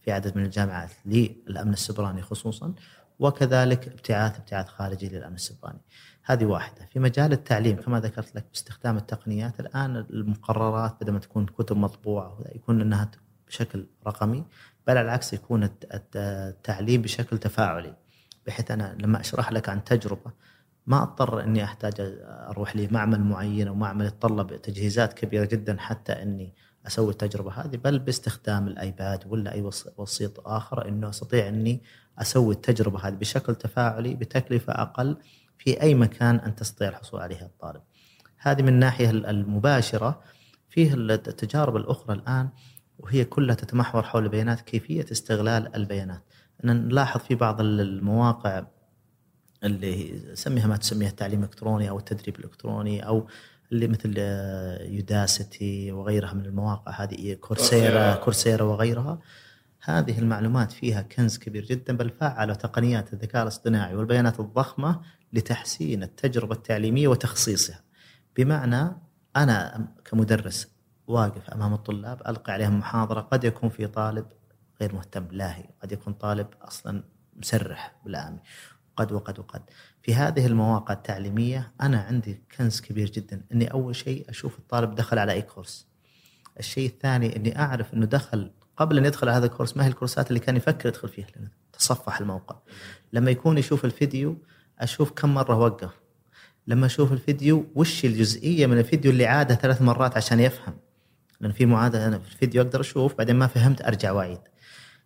C: في عدد من الجامعات للأمن السبراني خصوصا وكذلك ابتعاث ابتعاث خارجي للأمن السبراني. هذه واحدة، في مجال التعليم كما ذكرت لك باستخدام التقنيات الآن المقررات بدل ما تكون كتب مطبوعة يكون إنها بشكل رقمي بل على العكس يكون التعليم بشكل تفاعلي. بحيث أنا لما أشرح لك عن تجربة ما اضطر اني احتاج أروح لمعمل معين أو معمل يتطلب تجهيزات كبيرة جدا حتى اني أسوي التجربة هذه بل باستخدام الايباد ولا اي وسيط آخر انه استطيع اني أسوي التجربة هذه بشكل تفاعلي بتكلفة أقل في اي مكان انت تستطيع الحصول عليها الطالب. هذه من الناحيه المباشرة فيه التجارب الأخرى الآن وهي كلها تتمحور حول البيانات كيفية استغلال البيانات. أن نلاحظ في بعض المواقع اللي سميها ما تسميها التعليم الإلكتروني أو التدريب الإلكتروني أو اللي مثل يوداسيتي وغيرها من المواقع هذه كورسيرا كورسيرا. وغيرها. هذه المعلومات فيها كنز كبير جدا بل فعلوا تقنيات الذكاء الاصطناعي والبيانات الضخمة لتحسين التجربة التعليمية وتخصيصها. بمعنى أنا كمدرس واقف أمام الطلاب ألقي عليهم محاضرة قد يكون في طالب غير مهتم لاهي قد يكون طالب أصلا مسرح بالآمي. وقد وقد وقد. في هذه المواقع التعليمية أنا عندي كنز كبير جدا إني أول شيء أشوف الطالب دخل على أي كورس. الشيء الثاني إني أعرف إنه دخل قبل أن يدخل على هذا الكورس ما هي الكورسات اللي كان يفكر يدخل فيها لأنه تصفح الموقع. لما يكون يشوف الفيديو أشوف كم مرة وقف. لما أشوف الفيديو وش الجزئية من الفيديو اللي عادها ثلاث مرات عشان يفهم. لأن في معادلة أنا في الفيديو أقدر أشوف بعدين ما فهمت أرجع وأعيد.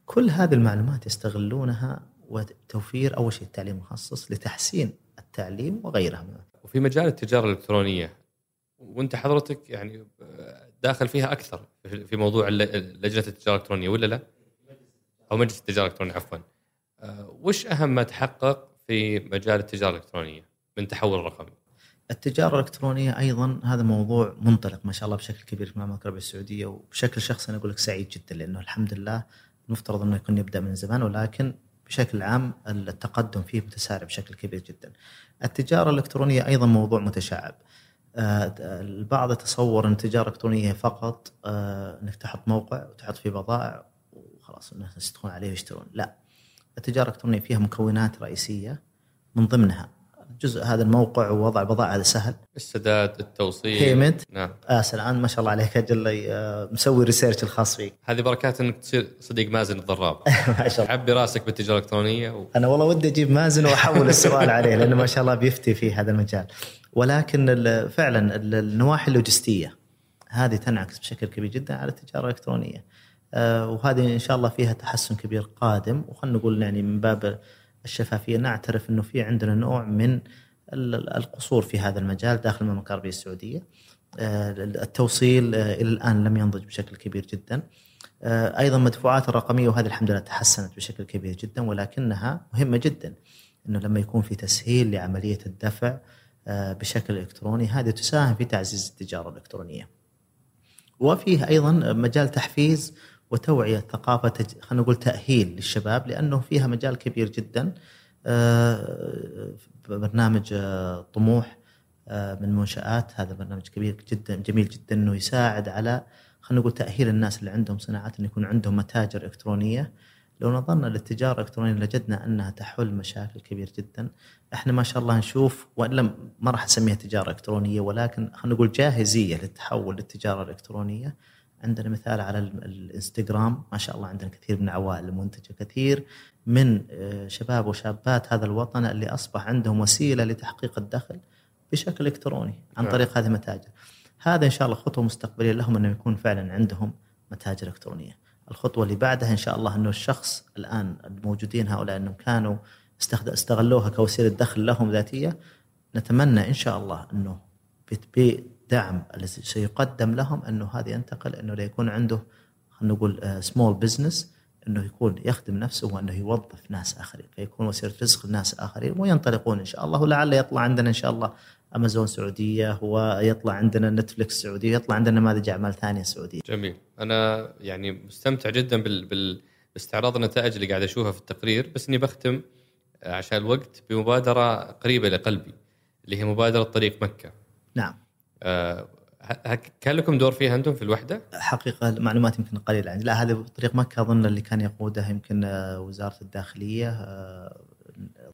C: كل هذه المعلومات يستغلونها وتوفير أول شيء التعليم المخصص لتحسين التعليم وغيرها من
A: وفي مجال التجارة الإلكترونية وأنت حضرتك يعني داخل فيها أكثر في موضوع لجنة التجارة الإلكترونية ولا لا؟ أو مجلس التجارة الالكترونيه عفوا. آه، وش أهم ما تحقق في مجال التجارة الإلكترونية من تحول رقمي؟
C: التجارة الإلكترونية أيضا هذا موضوع منطلق ما شاء الله بشكل كبير في المملكة العربية السعودية وبشكل شخصي أنا أقول لك سعيد جدا لأنه الحمد لله المفترض أنه يكون يبدأ من زمان ولكن بشكل عام التقدم فيه متسارع بشكل كبير جدا. التجارة الإلكترونية أيضا موضوع متشعب. آه، البعض يتصور أن التجارة الإلكترونية فقط آه، أنك تحط موقع وتحط فيه بضائع وخلاص الناس يدخلون عليه ويشترون، لا. التجارة الإلكترونية فيها مكونات رئيسية من ضمنها جزء هذا الموقع ووضع بضائع هذا سهل.
A: السداد التوصيل.
C: Payment.
A: نعم.
C: آسف الان ما شاء الله عليك أجل آه، مسوي ريسيرش الخاص فيك.
A: هذه بركات إنك تصير صديق مازن الضراب.
C: ما شاء الله.
A: عبي راسك بالتجارة الإلكترونية و...
C: أنا والله ودي أجيب مازن وأحول السؤال عليه لأنه ما شاء الله بيفتي في هذا المجال. ولكن فعلا ال- النواحي اللوجستية هذه تنعكس بشكل كبير جدا على التجارة الإلكترونية. آه، وهذه إن شاء الله فيها تحسن كبير قادم. وخلنا نقول يعني من باب الشفافية. نعترف إنه في عندنا نوع من ال- القصور في هذا المجال داخل المملكة العربية السعودية. آه، التوصيل آه، إلى الآن لم ينضج بشكل كبير جدا. آه، أيضا المدفوعات الرقمية وهذه الحمد لله تحسنت بشكل كبير جدا ولكنها مهمة جدا. إنه لما يكون في تسهيل لعملية الدفع بشكل إلكتروني هذه تساهم في تعزيز التجارة الإلكترونية. وفيه أيضا مجال تحفيز وتوعية ثقافة خلينا نقول تأهيل للشباب لأنه فيها مجال كبير جدا. آه، برنامج آه، طموح آه، من منشآت. هذا برنامج كبير جدا جميل جدا إنه يساعد على خلينا نقول تأهيل الناس اللي عندهم صناعات انه يكون عندهم متاجر إلكترونية. لو نظرنا للتجارة الإلكترونية لجدنا أنها تحل مشاكل كبير جدا. إحنا ما شاء الله نشوف والا ما راح أسميها تجارة إلكترونية ولكن خلينا نقول جاهزية للتحول للتجارة الإلكترونية. عندنا مثال على ال- الإنستغرام ما شاء الله عندنا كثير من العوائل المنتجه كثير من آه، شباب وشابات هذا الوطن اللي أصبح عندهم وسيلة لتحقيق الدخل بشكل إلكتروني عن
A: نعم.
C: طريق هذه المتاجر. هذا إن شاء الله خطوة مستقبلية لهم انه يكون فعلا عندهم متاجر إلكترونية. الخطوة اللي بعدها إن شاء الله إنه الشخص الآن الموجودين هؤلاء إنهم كانوا استغلوها كوسيلة دخل لهم ذاتية نتمنى إن شاء الله إنه بدعم الذي سيقدم لهم أنه هذا ينتقل أنه ليكون عنده خلينا نقول small business أنه يكون يخدم نفسه وأنه يوظف ناس آخرين فيكون وسيلة رزق لناس آخرين وينطلقون إن شاء الله. ولعل يطلع عندنا إن شاء الله امازون سعودية ويطلع عندنا Netflix سعودية يطلع عندنا نماذج اعمال ثانية سعودية.
A: جميل. أنا يعني مستمتع جدا بال... بال... باستعراض النتائج اللي قاعد أشوفها في التقرير بس إني بختم آه، عشان الوقت بمبادرة قريبة لقلبي اللي هي مبادرة طريق مكة.
C: نعم.
A: آه، كان لكم دور فيها أنتم في الوحدة؟
C: حقيقة المعلومات يمكن قليله عندي لا هذا طريق مكه أظن اللي كان يقودها يمكن آه، وزارة الداخلية آه،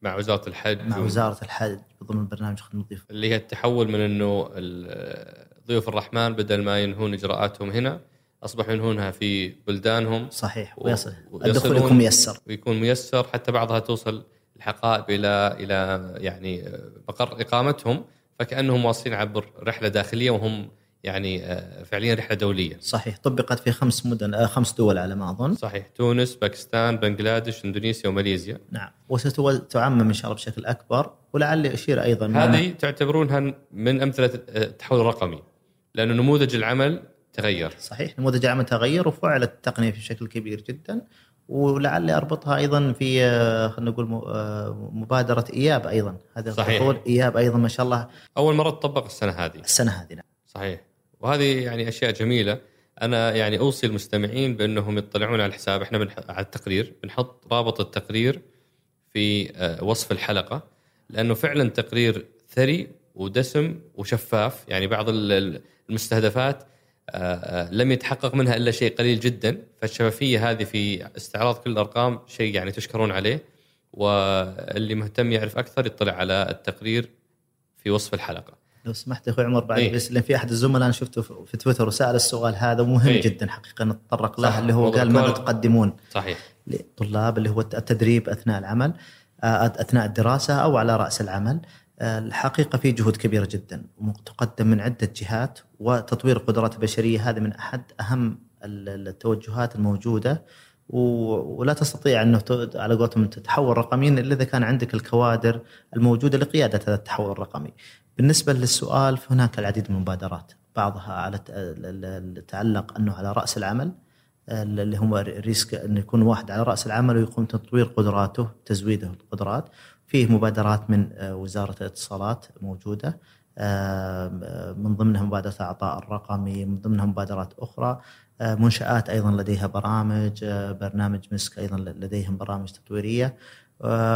A: مع وزارة الحج
C: مع وزارة الحج ضمن برنامج خدمه الضيوف
A: اللي هي التحول من إنه ضيوف الرحمن بدل ما ينهون إجراءاتهم هنا أصبحوا ينهونها في بلدانهم.
C: صحيح ويصل الدخول يكون ميسر.
A: ويكون ميسر حتى بعضها توصل الحقائب إلى إلى يعني مقر إقامتهم. فكأنهم واصلين عبر رحلة داخلية وهم يعني آه، فعليا رحلة دولية.
C: صحيح. طبقت في خمس مدن آه، خمس دول على ما أظن.
A: صحيح. تونس، باكستان، بنغلاديش، إندونيسيا وماليزيا.
C: نعم. وستعمم إن شاء الله بشكل أكبر. ولعلي أشير أيضا
A: هذه تعتبرونها من أمثلة التحول الرقمي لأنه نموذج العمل تغير.
C: صحيح. نموذج العمل تغير وفعلت التقنية بشكل كبير جدا. ولعلي أربطها أيضا في آه، خلينا نقول آه، مبادرة إياب أيضا. هذا
A: صحيح.
C: إياب أيضا ما شاء الله.
A: أول مرة تطبق السنة هذه.
C: السنة هذه نعم.
A: صحيح. وهذه يعني أشياء جميلة. أنا يعني أوصي المستمعين بأنهم يطلعون على الحساب. إحنا بنح... على التقرير. بنحط رابط التقرير في آه، وصف الحلقة. لأنه فعلا تقرير ثري ودسم وشفاف. يعني بعض ال- ال- المستهدفات لم يتحقق منها إلا شيء قليل جدا فالشفافية هذه في استعراض كل الأرقام شيء يعني تشكرون عليه واللي مهتم يعرف أكثر يطلع على التقرير في وصف الحلقة.
C: لو سمحت أخوي عمر بعد
A: إيه؟
C: بس لأن في أحد الزملاء أنا شفته في تويتر وسأل السؤال هذا ومهم
A: إيه؟
C: جدا حقيقة نتطرق. له اللي هو قال ماذا. تقدمون
A: صحيح
C: للطلاب اللي هو التدريب أثناء العمل آه، أثناء الدراسة أو على رأس العمل الحقيقة في جهود كبيرة جدا تقدم من عدة جهات وتطوير القدرات البشرية هذا من أحد أهم ال- التوجهات الموجودة و- ولا تستطيع انه على قولتهم تتحول رقميا إلا إذا كان عندك الكوادر الموجودة لقيادة هذا التحول الرقمي. بالنسبة للسؤال فهناك العديد من المبادرات بعضها على تعلق أنه على رأس العمل اللي هو ريسك انه يكون واحد على رأس العمل ويقوم تطوير قدراته تزويده القدرات فيه مبادرات من آه، وزارة الاتصالات موجودة آه، من ضمنها مبادرة اعطاء الرقمي من ضمنها مبادرات أخرى آه، منشآت أيضا لديها برامج برنامج مسك أيضا لديهم برامج تطويرية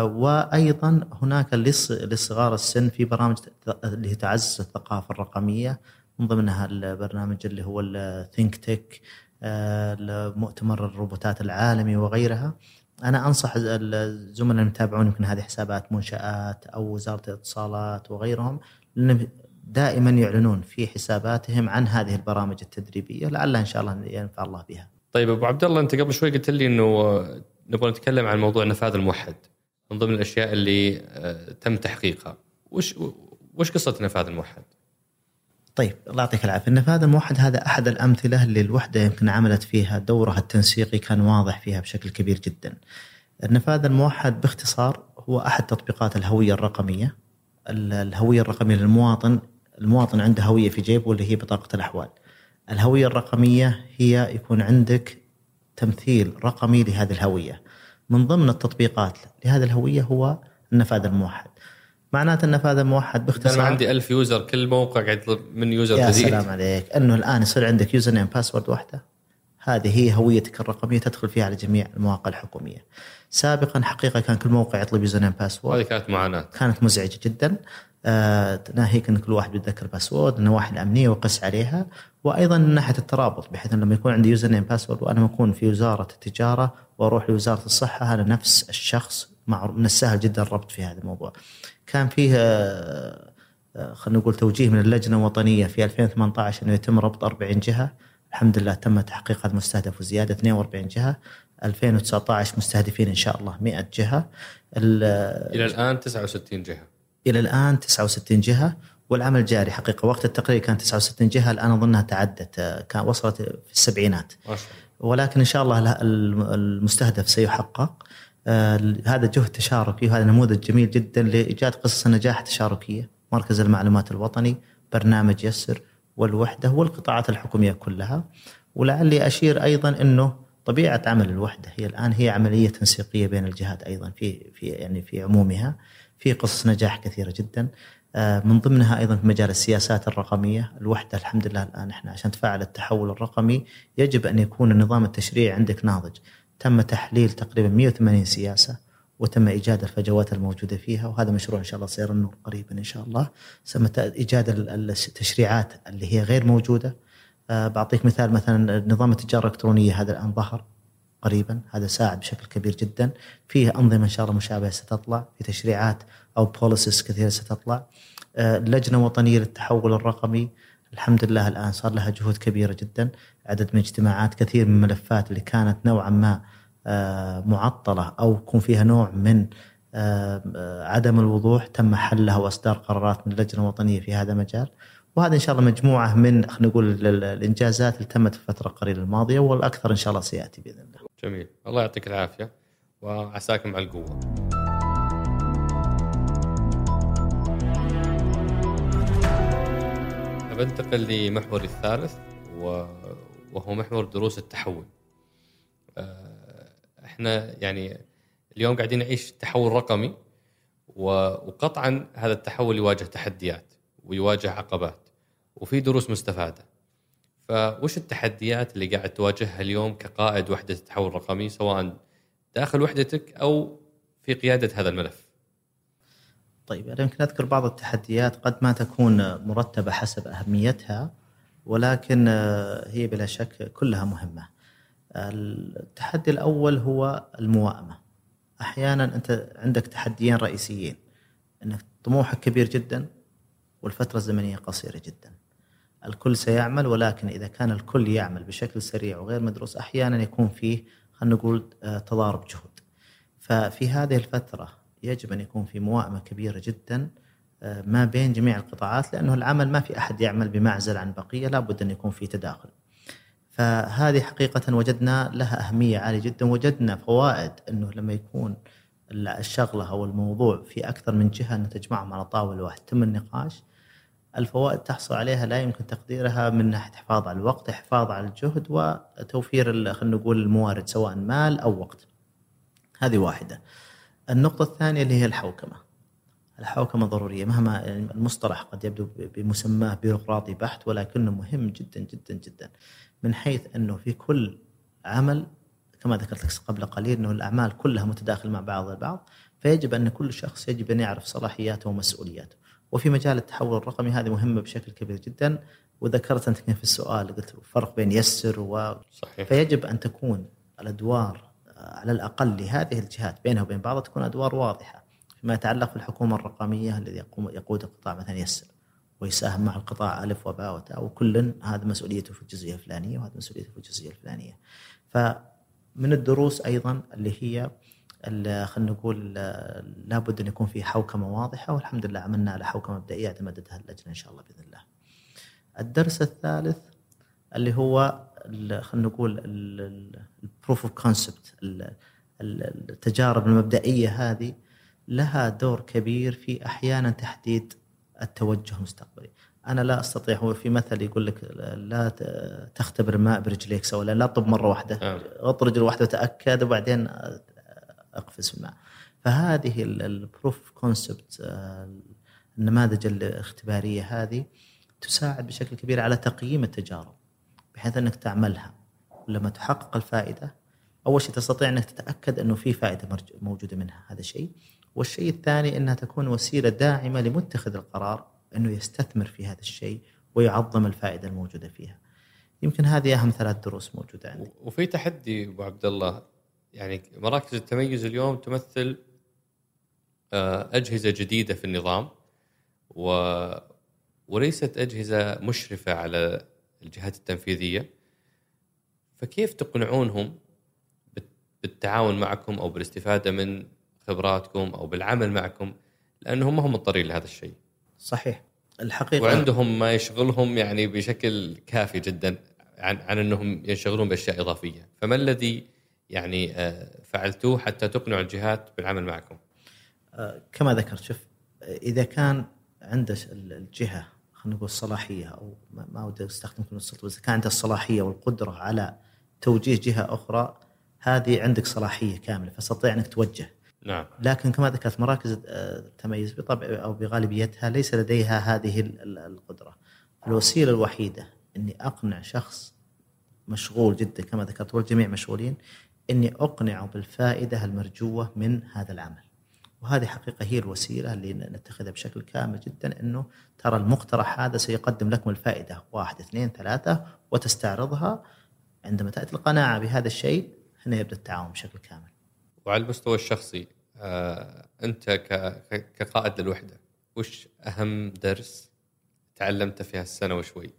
C: وأيضا هناك لص- لصغار السن في برامج اللي تعزز الثقافة الرقمية من ضمنها البرنامج اللي هو الثينك تك مؤتمر الروبوتات العالمي وغيرها. أنا أنصح الزملاء المتابعون يمكن هذه حسابات منشآت أو وزارة الاتصالات وغيرهم لأن دائما يعلنون في حساباتهم عن هذه البرامج التدريبية لعلها إن شاء الله ينفع الله بها.
A: طيب أبو عبد الله أنت قبل شوي قلت لي إنه نبغى نتكلم عن موضوع النفاذ الموحد من ضمن الأشياء اللي آه، تم تحقيقها وش وش قصة النفاذ الموحد؟
C: طيب الله يعطيك العافية، النفاذ الموحد هذا أحد الأمثلة اللي الوحده يمكن عملت فيها دورها التنسيقي كان واضح فيها بشكل كبير جدا. النفاذ الموحد باختصار هو أحد تطبيقات الهوية الرقمية. ال- الهوية الرقمية للمواطن، المواطن عنده هوية في جيبه اللي هي بطاقة الأحوال. الهوية الرقمية هي يكون عندك تمثيل رقمي لهذه الهوية. من ضمن التطبيقات لهذه الهوية هو النفاذ الموحد. معناته النفاذ الموحد
A: أنا
C: باختصار.
A: عندي ألف user كل موقع قاعد يطلب من user
C: يا
A: جديد.
C: سلام عليك. إنه الآن يصير عندك username password واحدة. هذه هي هويتك الرقمية تدخل فيها على جميع المواقع الحكومية. سابقا حقيقة كان كل موقع يطلب username password.
A: هذه كانت معاناة.
C: كانت مزعجة جدا. آه ناهيك إن كل واحد بيتذكر password النواحي الامنيه وقس عليها. وأيضا من ناحية الترابط بحيث إن لما يكون عندي username password وأنا اكون في وزارة التجارة وأروح لوزارة الصحة هذا نفس الشخص مع من السهل جدا الربط في هذا الموضوع. كان فيه آه آه، خلينا نقول توجيه من اللجنة الوطنية في 2018 إنه يتم ربط 40 جهة. الحمد لله تم تحقيق هذا المستهدف وزيادة 42 جهة. 2019 مستهدفين إن شاء الله 100 جهة. ال-
A: إلى الآن 69 جهة.
C: إلى الآن 69 جهة. والعمل جاري حقيقة. وقت التقرير كان 69 جهة الآن أظنها تعدت آه، كان وصلت في السبعينات. ولكن إن شاء الله المستهدف سيحقق. آه، هذا جهد تشاركي وهذا نموذج جميل جدا لإيجاد قصص نجاح تشاركية. مركز المعلومات الوطني برنامج يسر والوحدة والقطاعات الحكومية كلها. ولعلي أشير أيضا إنه طبيعة عمل الوحدة هي الآن هي عملية تنسيقية بين الجهات أيضا في في يعني في عمومها. في قصص نجاح كثيرة جدا. آه، من ضمنها أيضا في مجال السياسات الرقمية. الوحدة الحمد لله الآن إحنا عشان تفعل التحول الرقمي يجب أن يكون النظام التشريعي عندك ناضج. تم تحليل تقريبا 180 سياسة وتم إيجاد الفجوات الموجودة فيها وهذا مشروع إن شاء الله سير النور قريبا إن شاء الله. سمى إيجاد ال- ال- التشريعات اللي هي غير موجودة. آه، بعطيك مثال مثلا نظام التجارة الإلكترونية هذا الآن ظهر قريبا هذا ساعد بشكل كبير جدا. فيه أنظمة إن شاء الله مشابهة ستطلع في تشريعات أو بوليسيز كثيرة ستطلع. آه، اللجنه الوطنيه للتحول الرقمي الحمد لله الآن صار لها جهود كبيرة جدا. عدد من اجتماعات كثير من الملفات اللي كانت نوعا ما آه، معطلة أو يكون فيها نوع من آه، عدم الوضوح تم حلها وإصدار قرارات من اللجنة الوطنية في هذا المجال وهذا إن شاء الله مجموعة من خلينا نقول ال- ال- الإنجازات اللي تمت في الفترة القليله الماضية والأكثر إن شاء الله سيأتي بإذن الله.
A: جميل. الله يعطيك العافية وعساكم على القوة. بنتقل لمحوري الثالث وهو محور دروس التحول. آه، إحنا يعني اليوم قاعدين نعيش تحول رقمي وقطعا هذا التحول يواجه تحديات ويواجه عقبات وفي دروس مستفادة. فوش التحديات اللي قاعد تواجهها اليوم كقائد وحدة التحول الرقمي سواء داخل وحدتك أو في قيادة هذا الملف؟
C: طيب أنا يمكن أذكر بعض التحديات قد ما تكون مرتبة حسب أهميتها ولكن آه، هي بلا شك كلها مهمة. التحدي الأول هو الموائمة. أحيانا أنت عندك تحديين رئيسيين إنك طموحك كبير جدا والفترة الزمنية قصيرة جدا. الكل سيعمل ولكن إذا كان الكل يعمل بشكل سريع وغير مدروس أحيانا يكون فيه خلينا نقول آه، تضارب جهود. ففي هذه الفترة يجب أن يكون في موائمة كبيرة جدا آه، ما بين جميع القطاعات لأنه العمل ما في أحد يعمل بمعزل عن بقية لابد أن يكون في تداخل. فهذه حقيقة وجدنا لها أهمية عالية جدا وجدنا فوائد أنه لما يكون الشغلة أو الموضوع في أكثر من جهة أن تجمعهم على طاولة واحدة تم النقاش الفوائد تحصل عليها لا يمكن تقديرها من ناحية حفاظ على الوقت، حفاظ على الجهد وتوفير خلينا نقول الموارد سواء مال أو وقت. هذه واحدة. النقطة الثانية اللي هي الحوكمة. الحوكمة ضرورية مهما المصطلح قد يبدو بمسماه بيروقراطي بحت ولكنه مهم جدا جدا جدا من حيث أنه في كل عمل كما ذكرت لك قبل قليل أنه الأعمال كلها متداخلة مع بعض البعض فيجب أن كل شخص يجب أن يعرف صلاحياته ومسؤولياته. وفي مجال التحول الرقمي هذه مهمة بشكل كبير جدا وذكرت انت في السؤال قلت الفرق بين يسر و صحيح. فيجب أن تكون الأدوار على الأقل لهذه الجهات بينها وبين بعضها تكون أدوار واضحة فيما يتعلق بالحكومة الرقمية الذي يقوم يقود القطاع مثلا يسر ويساهم مع القطاع ألف وباء وتاء وكل هذا مسؤوليته في الجزئية الفلانية وهذا مسؤوليته في الجزئية الفلانية. فمن الدروس أيضا اللي هي خلينا نقول لابد أن يكون في حوكمة واضحة والحمد لله عملنا على حوكمة مبدئية أعتمدتها اللجنة إن شاء الله بإذن الله. الدرس الثالث اللي هو خلينا نقول ال proof of concept التجارب المبدئية هذه لها دور كبير في أحيانا تحديد التوجه المستقبلي. أنا لا أستطيع هو في مثل يقول لك لا تختبر الماء برجليك سواء لا طب مرة واحدة غط رجل واحدة وتأكد وبعدين أقفز في الماء. فهذه البروف كونسبت آه، النماذج الاختبارية هذه تساعد بشكل كبير على تقييم التجارب. بحيث أنك تعملها ولما تحقق الفائدة أول شيء تستطيع أنك تتأكد أنه في فائدة موجودة منها هذا شيء والشيء الثاني أنها تكون وسيلة داعمة لمتخذ القرار أنه يستثمر في هذا الشيء ويعظم الفائدة الموجودة فيها. يمكن هذه أهم ثلاث دروس موجودة عندي.
A: وفي تحدي أبو عبد الله يعني مراكز التميز اليوم تمثل آه، أجهزة جديدة في النظام و وليست أجهزة مشرفة على الجهات التنفيذية فكيف تقنعونهم بالتعاون معكم أو بالاستفادة من خبراتكم أو بالعمل معكم؟ لأنهم ما هم مضطرين لهذا الشيء.
C: صحيح. الحقيقة
A: وعندهم ما يشغلهم يعني بشكل كافي جدا عن عن أنهم ينشغلون بأشياء إضافية، فما الذي يعني آه، فعلتوه حتى تقنعوا الجهات بالعمل معكم؟
C: آه، كما ذكرت شوف إذا كان عند الجهة خلينا نقول الصلاحية أو ما ودي أستخدم كلمه السلطه بس كان عندها الصلاحية والقدرة على توجيه جهة أخرى هذه عندك صلاحية كاملة فستطيع أنك توجه.
A: نعم.
C: لكن كما ذكرت مراكز التميز بطبع أو بغالبيتها ليس لديها هذه القدرة. الوسيلة الوحيدة إني أقنع شخص مشغول جدا كما ذكرت والجميع مشغولين إني أقنعه بالفائدة المرجوة من هذا العمل. وهذه حقيقة هي الوسيلة اللي نتخذها بشكل كامل جدا إنه ترى المقترح هذا سيقدم لكم الفائدة واحد اثنين ثلاثة وتستعرضها عندما تأتي القناعة بهذا الشيء هنا يبدأ التعاون بشكل كامل.
A: وعلى المستوى الشخصي آه، أنت كقائد للوحدة وش أهم درس تعلمته في هالسنة وشوي؟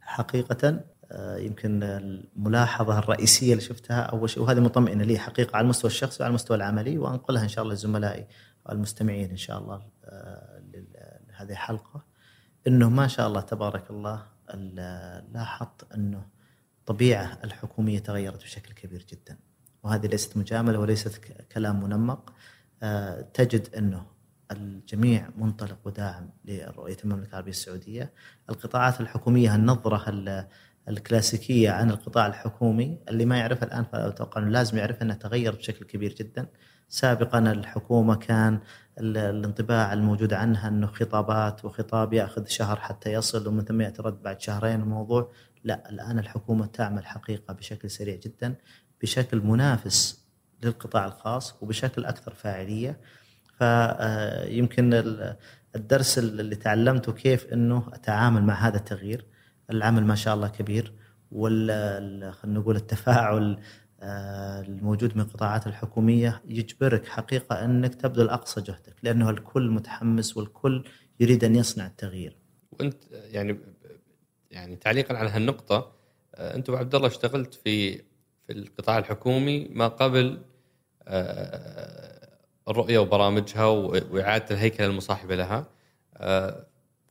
C: حقيقه يمكن الملاحظة الرئيسية اللي شفتها أول شيء وهذه مطمئنة لي حقيقة على المستوى الشخصي وعلى المستوى العملي وأنقلها إن شاء الله لزملائي والمستمعين إن شاء الله آه، لهذه الحلقة إنه ما شاء الله تبارك الله لاحظت إنه الطبيعه الحكومية تغيرت بشكل كبير جدا وهذه ليست مجاملة وليست كلام منمق آه، تجد إنه الجميع منطلق وداعم لرؤية المملكة العربية السعودية، القطاعات الحكومية النظرة الكلاسيكية عن القطاع الحكومي. اللي ما يعرفها الآن فاتوقع إنه لازم يعرف انها تغيرت بشكل كبير جدا. سابقا الحكومة كان الانطباع الموجود عنها إنه خطابات وخطاب يأخذ شهر حتى يصل ومن ثم يأتي رد بعد شهرين الموضوع. لا الآن الحكومة تعمل حقيقة بشكل سريع جدا بشكل منافس للقطاع الخاص وبشكل أكثر فاعلية. فيمكن الدرس اللي تعلمته كيف إنه أتعامل مع هذا التغيير. العمل ما شاء الله كبير وال خلينا نقول التفاعل آه، الموجود من القطاعات الحكومية يجبرك حقيقة أنك تبذل أقصى جهدك لأنه الكل متحمس والكل يريد أن يصنع التغيير.
A: وأنت يعني يعني تعليقا على هالنقطة آه، أنت عبد الله اشتغلت في في القطاع الحكومي ما قبل آه، الرؤية وبرامجها وإعادة الهيكله المصاحبة لها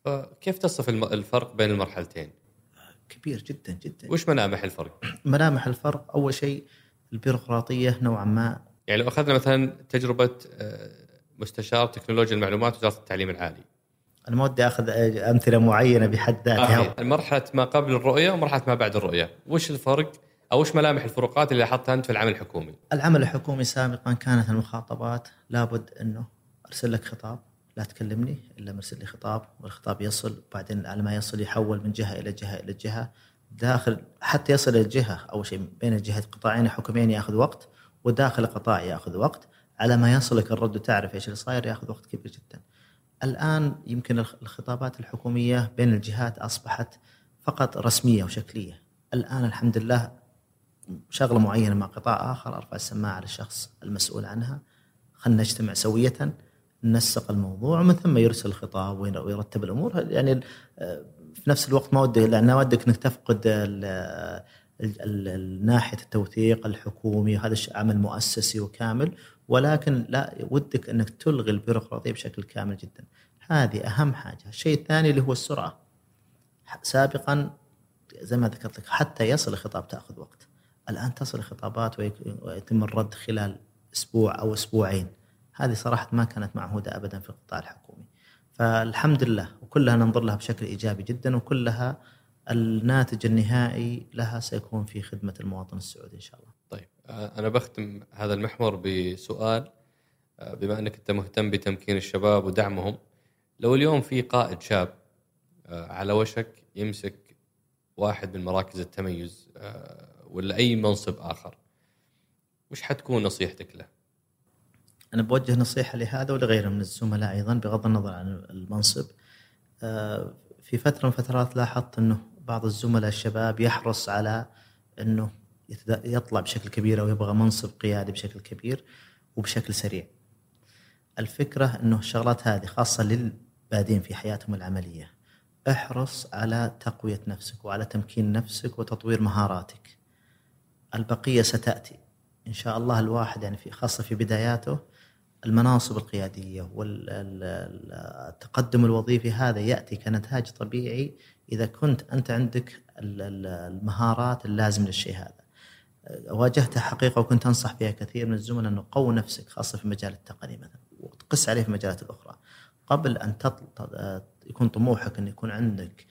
A: فكيف تصف الفرق بين المرحلتين؟
C: كبير جدا جدا
A: وش ملامح الفرق؟
C: ملامح الفرق أول شيء البيروقراطية نوعا ما
A: يعني لو أخذنا مثلا تجربة آه، مستشار تكنولوجيا المعلومات وزارة التعليم العالي
C: أنا ما ودي أخذ أمثلة معينة بحد ذاتها
A: آه. مرحلة ما قبل الرؤية ومرحلة ما بعد الرؤية، وش الفرق أو وش ملامح الفروقات اللي لاحظتها أنت في العمل الحكومي؟
C: العمل الحكومي سابقا كانت المخاطبات لابد أنه أرسل لك خطاب لا تكلمني إلا مرسل لي خطاب والخطاب يصل وبعدين على ما يصل يحول من جهة إلى جهة إلى جهة داخل حتى يصل إلى الجهه أول شيء بين الجهة قطاعين حكوميين يأخذ وقت وداخل القطاع يأخذ وقت على ما يصلك الرد وتعرف إيش اللي صاير يأخذ وقت كبير جدا. الآن يمكن الخطابات الحكومية بين الجهات أصبحت فقط رسمية وشكلية. الآن الحمد لله شغلة معينة مع قطاع آخر أرفع السماعة على الشخص المسؤول عنها خلينا نجتمع سوية نسق الموضوع ومن ثم يرسل الخطاب ويرتب الأمور يعني في نفس الوقت ما ودي لأن ودك إنك تفقد ناحية التوثيق الحكومي وهذا عمل مؤسسي وكامل ولكن لا ودك إنك تلغي البيروقراطية بشكل كامل جدا. هذه أهم حاجة، الشيء الثاني اللي هو السرعة. سابقا زي ما ذكرت لك حتى يصل الخطاب تأخذ وقت. الآن تصل الخطابات ويتم الرد خلال أسبوع أو أسبوعين. هذه صراحة ما كانت معهودة ابدا في القطاع الحكومي. فالحمد لله وكلها ننظر لها بشكل إيجابي جدا وكلها الناتج النهائي لها سيكون في خدمة المواطن السعودي إن شاء الله.
A: طيب آه، أنا بختم هذا المحور بسؤال آه، بما أنك أنت مهتم بتمكين الشباب ودعمهم لو اليوم في قائد شاب آه، على وشك يمسك واحد من مراكز التميز ولا أي منصب آخر وش حتكون نصيحتك له؟
C: أنا بوجه نصيحة لهذا ولغيره من الزملاء أيضا بغض النظر عن المنصب آه، في فترة من فترات لاحظت إنه بعض الزملاء الشباب يحرص على إنه يطلع بشكل كبير أو يبغى منصب قيادي بشكل كبير وبشكل سريع. الفكرة إنه الشغلات هذه خاصة للبادين في حياتهم العملية. احرص على تقوية نفسك وعلى تمكين نفسك وتطوير مهاراتك. البقية ستأتي. إن شاء الله الواحد يعني في خاصة في بداياته المناصب القيادية والتقدم الوظيفي هذا يأتي كنتاج طبيعي إذا كنت أنت عندك المهارات اللازمة للشيء هذا. واجهتها حقيقة وكنت أنصح فيها كثير من الزملاء أنه قو نفسك خاصة في مجال التقني مثلا وتقس عليه في المجالات الاخرى. قبل أن تطل... يكون طموحك أن يكون عندك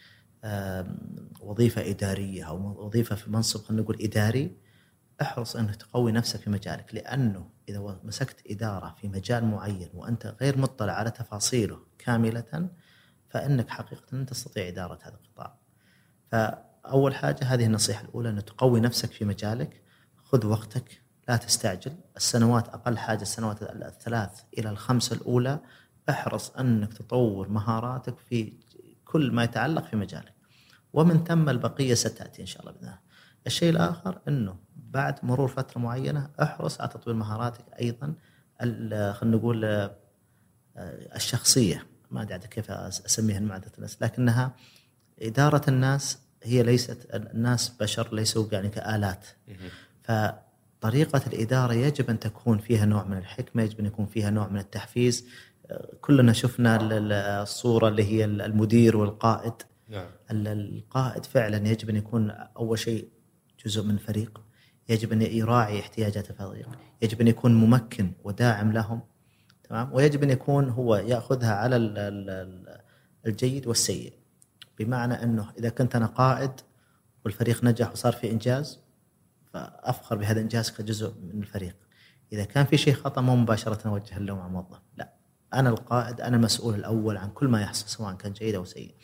C: وظيفة إدارية أو وظيفة في منصب خلينا نقول إداري أحرص أنك تقوي نفسك في مجالك لأنه إذا مسكت إدارة في مجال معين وأنت غير مطلع على تفاصيله كاملة فإنك حقيقة لن تستطيع إدارة هذا القطاع. فأول حاجة هذه النصيحة الأولى أن تقوي نفسك في مجالك خذ وقتك لا تستعجل السنوات أقل حاجة السنوات الثلاث إلى الخمسه الأولى أحرص أنك تطور مهاراتك في كل ما يتعلق في مجالك. ومن ثم البقية ستأتي إن شاء الله باذن الله. الشيء الآخر أنه بعد مرور فترة معينة أحرص على تطوير مهاراتك أيضا خلينا نقول آه، الشخصية. ما أدري كيف أسميها معدة الناس لكنها إدارة الناس هي ليست الناس بشر ليسوا يعني كآلات. فطريقة الإدارة يجب أن تكون فيها نوع من الحكمة يجب أن يكون فيها نوع من التحفيز. كلنا شفنا الصورة اللي هي المدير والقائد. نعم. القائد فعلا يجب أن يكون أول شيء جزء من فريق. يجب أن يراعي احتياجات الفريق يجب أن يكون ممكن وداعم لهم تمام؟ ويجب أن يكون هو يأخذها على الجيد والسيء. بمعنى أنه إذا كنت أنا قائد والفريق نجح وصار في إنجاز فأفخر بهذا الإنجاز كجزء من الفريق. إذا كان في شيء خطأ مو مباشرة أوجه اللوم على الموظف لا. أنا القائد أنا المسؤول الأول عن كل ما يحصل سواء كان جيد أو سيء.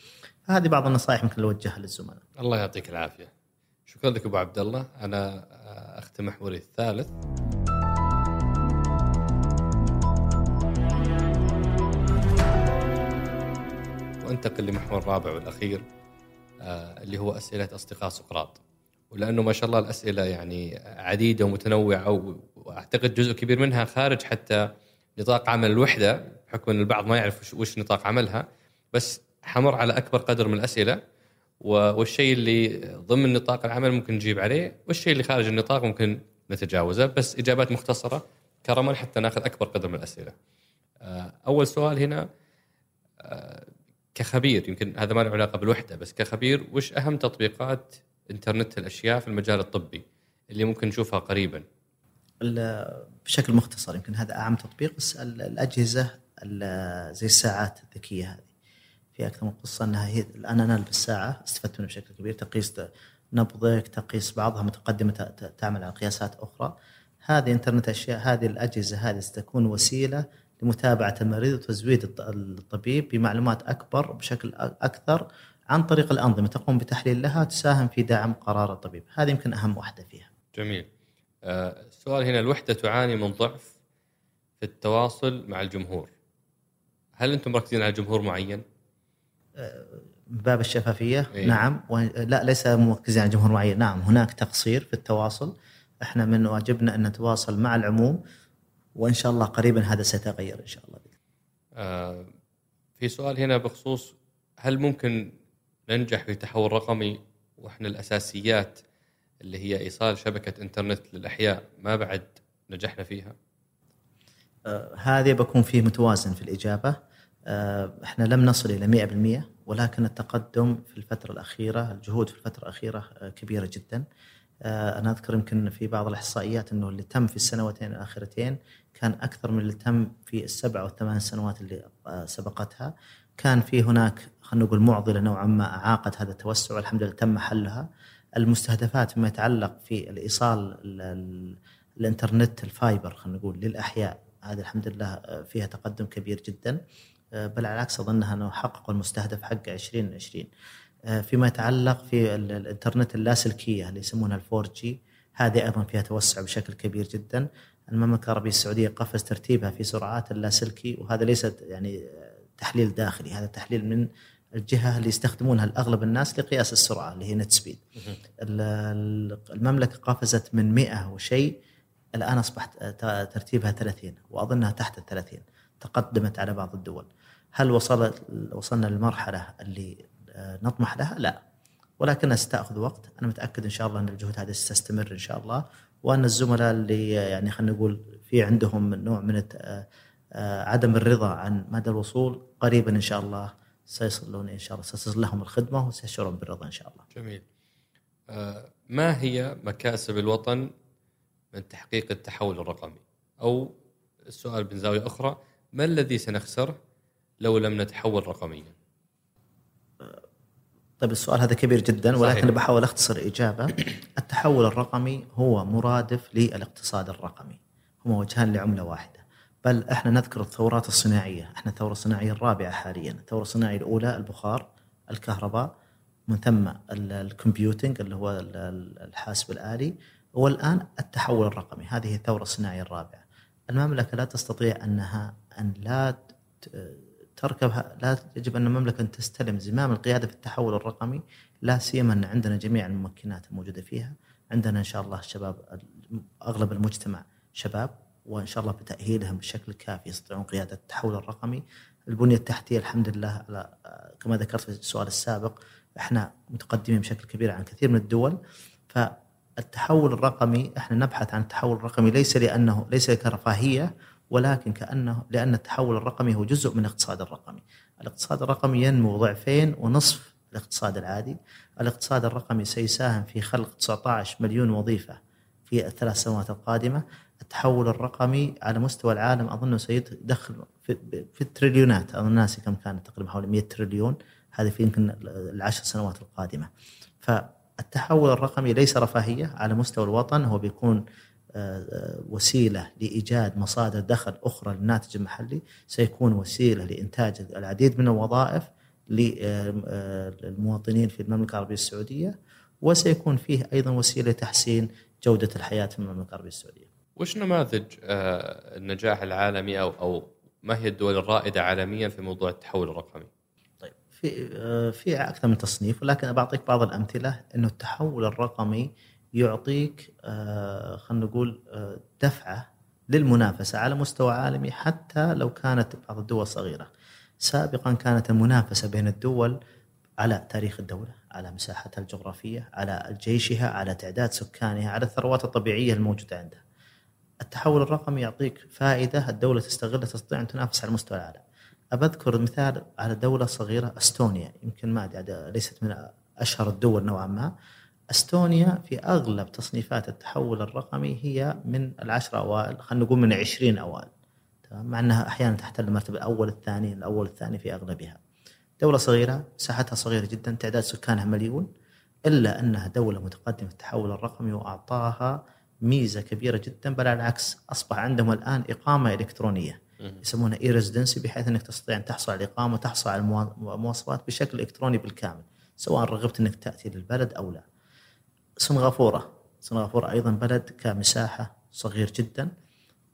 C: فهذه بعض النصائح ممكن اوجهها للزملاء.
A: الله يعطيك العافية. شكرا لك أبو عبد الله. أنا اختم محوري الثالث وانتقل لمحور الرابع والأخير آه، اللي هو أسئلة أصدقاء سقراط. ولأنه ما شاء الله الأسئلة يعني عديدة ومتنوعة وأعتقد جزء كبير منها خارج حتى نطاق عمل الوحدة بحكم إن البعض ما يعرف وش نطاق عملها. بس حمر على أكبر قدر من الأسئلة. والشيء اللي ضمن نطاق العمل ممكن نجيب عليه والشيء اللي خارج النطاق ممكن نتجاوزه بس إجابات مختصرة كرما حتى ناخذ أكبر قدر من الأسئلة. آه، أول سؤال هنا آه، كخبير يمكن هذا ما له علاقة بالوحدة بس كخبير وش أهم تطبيقات إنترنت الأشياء في المجال الطبي اللي ممكن نشوفها قريبا؟
C: بشكل مختصر يمكن هذا اهم تطبيق بس الأجهزة زي الساعات الذكية هذه في أكثر من قصة أنها هي الآن أنا ألبس ساعة استفدت منها بشكل كبير تقيس نبضك تقيس بعضها متقدمة تعمل على قياسات أخرى هذه إنترنت أشياء هذه الأجهزة هذه ستكون وسيلة لمتابعة المريض وتزويد الطبيب بمعلومات أكبر بشكل أكثر عن طريق الأنظمة تقوم بتحليل لها تساهم في دعم قرار الطبيب، هذه يمكن أهم واحدة فيها.
A: جميل. آه، السؤال هنا الوحدة تعاني من ضعف في التواصل مع الجمهور. هل أنتم مركزين على جمهور معين؟
C: من باب الشفافية. إيه؟ نعم. و... لا ليس مركزين على جمهور معين نعم هناك تقصير في التواصل. إحنا من واجبنا أن نتواصل مع العموم وإن شاء الله قريبا هذا سيتغير إن شاء الله.
A: آه في سؤال هنا بخصوص هل ممكن ننجح في تحول رقمي وإحنا الأساسيات اللي هي إيصال شبكة إنترنت للأحياء ما بعد نجحنا فيها؟
C: آه هذه بكون فيه متوازن في الإجابة. إحنا لم نصل إلى 100% ولكن التقدم في الفترة الأخيرة الجهود في الفترة الأخيرة آه، كبيرة جدا. آه، أنا أذكر يمكن في بعض الإحصائيات إنه اللي تم في السنوتين الأخيرتين كان أكثر من اللي تم في السبع أو الثمان سنوات اللي سبقتها. كان في هناك خلينا نقول معضلة نوعا ما أعاقت هذا التوسع والحمد لله تم حلها. المستهدفات فيما يتعلق في الإيصال الإنترنت الفايبر خلينا نقول للأحياء هذه الحمد لله فيها تقدم كبير جدا. آه، بل على العكس اظنها أنه حققوا المستهدف حق 2020 آه، فيما يتعلق في الإنترنت اللاسلكيه اللي يسمونها ال 4G هذه أيضا فيها توسع بشكل كبير جدا. المملكة العربية السعودية قفز ترتيبها في سرعات اللاسلكي وهذا ليس يعني تحليل داخلي هذا تحليل من الجهة اللي يستخدمونها الأغلب الناس لقياس السرعة اللي هي net speed. المملكة قفزت من 100 وشيء الآن أصبحت ترتيبها 30 وأظنها تحت ال 30 تقدمت على بعض الدول هل وصلت وصلنا للمرحلة اللي آه، نطمح لها؟ لا ولكنها ستاخذ وقت أنا متأكد إن شاء الله أن الجهود هذه ستستمر إن شاء الله وأن الزملاء اللي يعني خلينا نقول في عندهم نوع من آه، آه، عدم الرضا عن مدى الوصول قريبا إن شاء الله سيصلون إن شاء الله ستصل لهم الخدمة وسيشعرون بالرضا إن شاء الله.
A: جميل. ما هي مكاسب الوطن من تحقيق التحول الرقمي؟ أو السؤال من زاوية أخرى ما الذي سنخسره لو لم نتحول رقميا؟
C: طيب السؤال هذا كبير جدا ولكن صحيح. بحاول أختصر إجابة. التحول الرقمي هو مرادف للاقتصاد الرقمي. هما وجهان لعملة واحدة. بل إحنا نذكر الثورات الصناعية. إحنا الثورة الصناعية الرابعة حاليا. الثورة الصناعية الأولى البخار الكهرباء من ثم الكمبيوتنج اللي هو الحاسب الآلي. والآن التحول الرقمي. هذه الثورة الصناعية الرابعة. المملكة لا تستطيع أنها أن لا تركبها لا يجب أن المملكة أن تستلم زمام القيادة في التحول الرقمي لا سيما أن عندنا جميع الممكنات الموجودة فيها. عندنا إن شاء الله الشباب أغلب المجتمع شباب وإن شاء الله بتأهيلهم بشكل كافي يستطيعون قيادة التحول الرقمي. البنية التحتية الحمد لله على كما ذكرت في السؤال السابق إحنا متقدمين بشكل كبير عن كثير من الدول. فالتحول الرقمي إحنا نبحث عن التحول الرقمي ليس لأنه ليس كرفاهيه ولكن كأنه لأن التحول الرقمي هو جزء من الاقتصاد الرقمي. الاقتصاد الرقمي ينمو ضعفين ونصف الاقتصاد العادي. الاقتصاد الرقمي سيساهم في خلق 19 مليون وظيفة في الثلاث سنوات القادمة. التحول الرقمي على مستوى العالم أظنه سيدخل في, في التريليونات أظن ناسي كم كانت تقريبا حوالي 100 تريليون هذه في يمكن العشر سنوات القادمة. فالتحول الرقمي ليس رفاهية على مستوى الوطن هو بيكون وسيلة لإيجاد مصادر دخل أخرى للناتج المحلي سيكون وسيلة لإنتاج العديد من الوظائف للمواطنين في المملكة العربية السعودية وسيكون فيه أيضا وسيلة لتحسين جودة الحياة في المملكة العربية السعودية.
A: وش نماذج النجاح العالمي أو أو ما هي الدول الرائدة عالميا في موضوع التحول الرقمي؟
C: طيب في آه، في أكثر من تصنيف ولكن بعطيك بعض الأمثلة إنه التحول الرقمي يعطيك آه، خلينا نقول آه، دفعة للمنافسة على مستوى عالمي حتى لو كانت بعض الدول صغيرة. سابقا كانت المنافسة بين الدول على تاريخ الدولة، على مساحتها الجغرافية، على جيشها، على تعداد سكانها، على الثروات الطبيعية الموجودة عندها. التحول الرقمي يعطيك فائدة الدولة تستغلها تستطيع أن تنافس على مستوى العالم. أبذكر مثال على دولة صغيرة أستونيا يمكن ما أدري ليست من أشهر الدول نوعا ما أستونيا في أغلب تصنيفات التحول الرقمي هي من العشرة أوائل خلينا نقول من عشرين أوائل. تمام؟ مع أنها أحيانا تحتل المرتبة الأول الثاني الأول الثاني في أغلبها. دولة صغيرة مساحتها صغيرة جدا تعداد سكانها مليون إلا أنها دولة متقدمة في التحول الرقمي وأعطاها ميزة كبيرة جدا بل على العكس أصبح عندهم الآن إقامة إلكترونية. يسمونها e-residency بحيث أنك تستطيع أن تحصل على الاقامه وتحصل على المواصفات بشكل إلكتروني بالكامل سواء رغبت أنك تأتي للبلد أو لا. سنغافورة سنغافورة أيضا بلد كمساحة صغير جدا.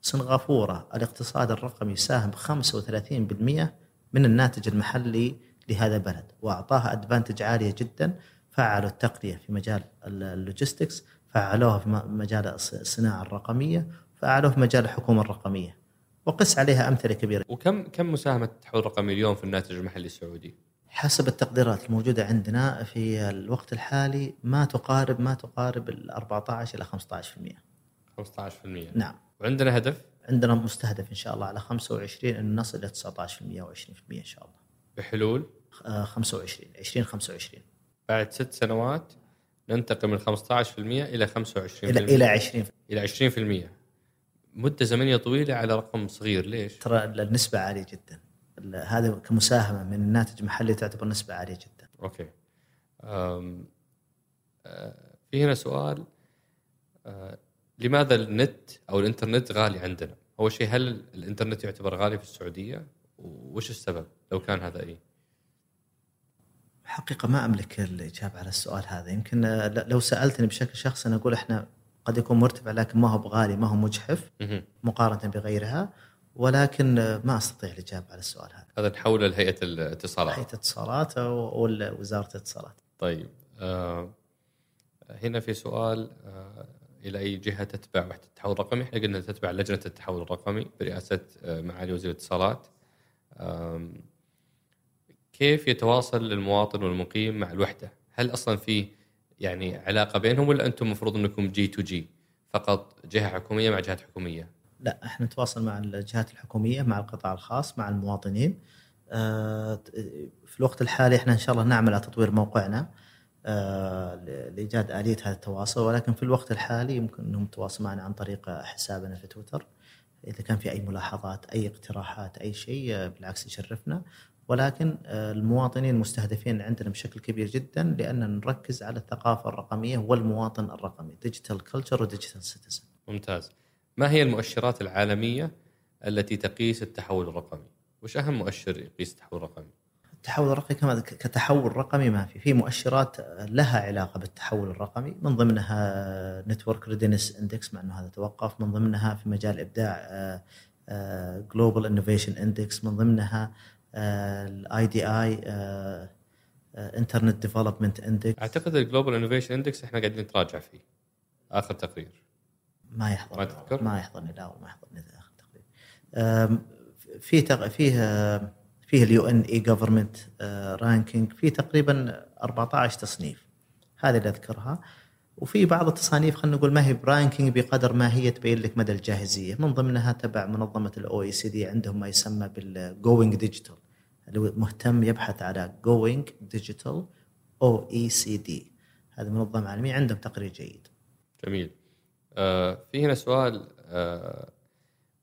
C: سنغافورة الاقتصاد الرقمي يساهم ب 35% من الناتج المحلي لهذا البلد وأعطاها advantage عالية جدا فعلوا التقنية في مجال اللوجيستكس فعلوها في مجال الصناعه الرقمية فعلوها في مجال الحكومة الرقمية وقس عليها أمثلة كبيرة.
A: وكم كم مساهمة التحول الرقمي اليوم في الناتج المحلي السعودي؟
C: حسب التقديرات الموجودة عندنا في الوقت الحالي ما تقارب ما تقارب ال 14 إلى 15%.
A: 15%
C: نعم.
A: وعندنا هدف؟
C: عندنا مستهدف إن شاء الله على 25 ان نصل إلى 19% و20% إن شاء الله.
A: بحلول؟
C: 25 20 25
A: بعد ست سنوات ننتقل من 15% إلى 25%
C: إلى إلى 20
A: إلى 20% مدة زمنية طويلة على رقم صغير ليش؟
C: ترى النسبة عالية جدا هذا كمساهمة من الناتج المحلي تعتبر نسبة عالية جدا
A: أوكي أم أه في هنا سؤال أه لماذا النت أو الإنترنت غالي عندنا؟ أول شيء هل الإنترنت يعتبر غالي في السعودية؟ وش السبب لو كان هذا اي؟
C: حقيقة ما أملك الإجابة على السؤال هذا يمكن لو سألتني بشكل شخصي أنا أقول إحنا قد يكون مرتفع لكن ما هو بغالي ما هو مجحف مقارنة بغيرها ولكن ما أستطيع الإجابة على السؤال هذا.
A: هذا نحوله لهيئه الاتصالات.
C: هيئة الاتصالات أو وزارة الاتصالات.
A: طيب آه هنا في سؤال آه إلى أي جهة تتبع وحده التحول الرقمي؟ إحنا قلنا تتبع لجنة التحول الرقمي برئاسة آه معالي وزير الاتصالات. آه كيف يتواصل المواطن والمقيم مع الوحدة؟ هل أصلا في يعني علاقة بينهم ولا أنتم المفروض إنكم جي تو جي فقط جهة حكومية مع جهات حكومية؟
C: لا إحنا نتواصل مع الجهات الحكومية مع القطاع الخاص مع المواطنين. آه، في الوقت الحالي إحنا إن شاء الله نعمل على تطوير موقعنا. آه، لإيجاد آلية هذا التواصل. ولكن في الوقت الحالي يمكن أنهم يتواصلوا معنا عن طريق حسابنا في تويتر. إذا كان في أي ملاحظات أي اقتراحات أي شيء آه، بالعكس يشرفنا. ولكن المواطنين مستهدفين عندنا بشكل كبير جدا لأن نركز على الثقافة الرقمية والمواطن الرقمي ديجيتال culture و digital citizen
A: ممتاز. ما هي المؤشرات العالمية التي تقيس التحول الرقمي؟ وش أهم مؤشر يقيس التحول الرقمي؟
C: التحول الرقمي كما كتحول رقمي ما في. في مؤشرات لها علاقة بالتحول الرقمي من ضمنها Network Readiness Index مع إنه هذا توقف. من ضمنها في مجال الابداع Global Innovation Index من ضمنها ال IDI internet development index أعتقد
A: ال Global Innovation Index إحنا قاعدين نتراجع فيه. آخر تقرير.
C: ما يحضر.
A: ما تذكر؟
C: ما يحضرني لا ما يحضرني اخر تقرير في تق... فيه فيه ال UN e-government ranking في تقريبا 14 تصنيف. هذه اللي أذكرها. وفي بعض التصانيف خلينا نقول ما هي ب ranking بقدر ما هي تبين لك مدى الجاهزية. من ضمنها تبع منظمة ال OECD عندهم ما يسمى بال Going Digital اللي هو مهتم يبحث على Going Digital OECD هذه منظمة عالمية عندهم تقرير جيد.
A: جميل. آه في هنا سؤال آه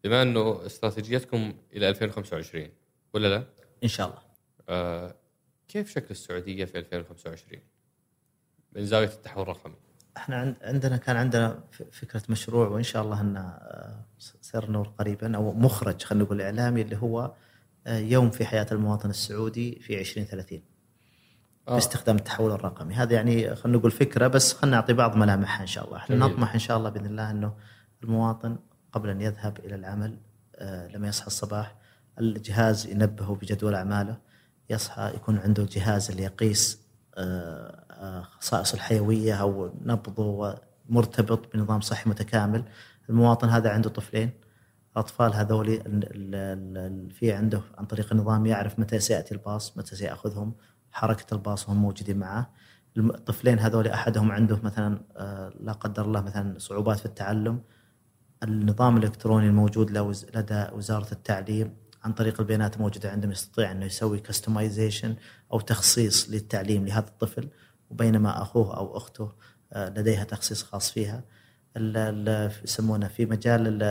A: بما إنه استراتيجيتكم إلى 2025 ولا لا؟
C: إن شاء الله
A: آه كيف شكل السعودية في 2025 من زاوية التحول الرقمي؟
C: إحنا عندنا كان عندنا فكرة مشروع وإن شاء الله انه سيرنور قريبا أو مخرج خلينا نقول إعلامي اللي هو يوم في حياة المواطن السعودي في 2030 آه. باستخدام التحول الرقمي. هذا يعني خلينا نقول فكرة بس خلينا نعطي بعض ملامحها إن شاء الله. إحنا نطمح إن شاء الله بإذن الله إنه المواطن قبل أن يذهب إلى العمل لما يصحى الصباح الجهاز ينبهه بجدول أعماله. يصحى يكون عنده جهاز اللي يقيس آه، آه، خصائصه الحيوية أو نبضه مرتبط بنظام صحي متكامل. المواطن هذا عنده طفلين. الأطفال هذول في عنده عن طريق النظام يعرف متى سيأتي الباص متى سيأخذهم. حركة الباص وهم موجودين معه الطفلين هذول أحدهم عنده مثلا آه، لا قدر الله مثلا صعوبات في التعلم. النظام الإلكتروني الموجود لدى وزارة التعليم عن طريق البيانات الموجوده عندهم يستطيع إنه يسوي كستمايزيشن أو تخصيص للتعليم لهذا الطفل. وبينما أخوه أو أخته آه، لديها تخصيص خاص فيها. يسمونه في مجال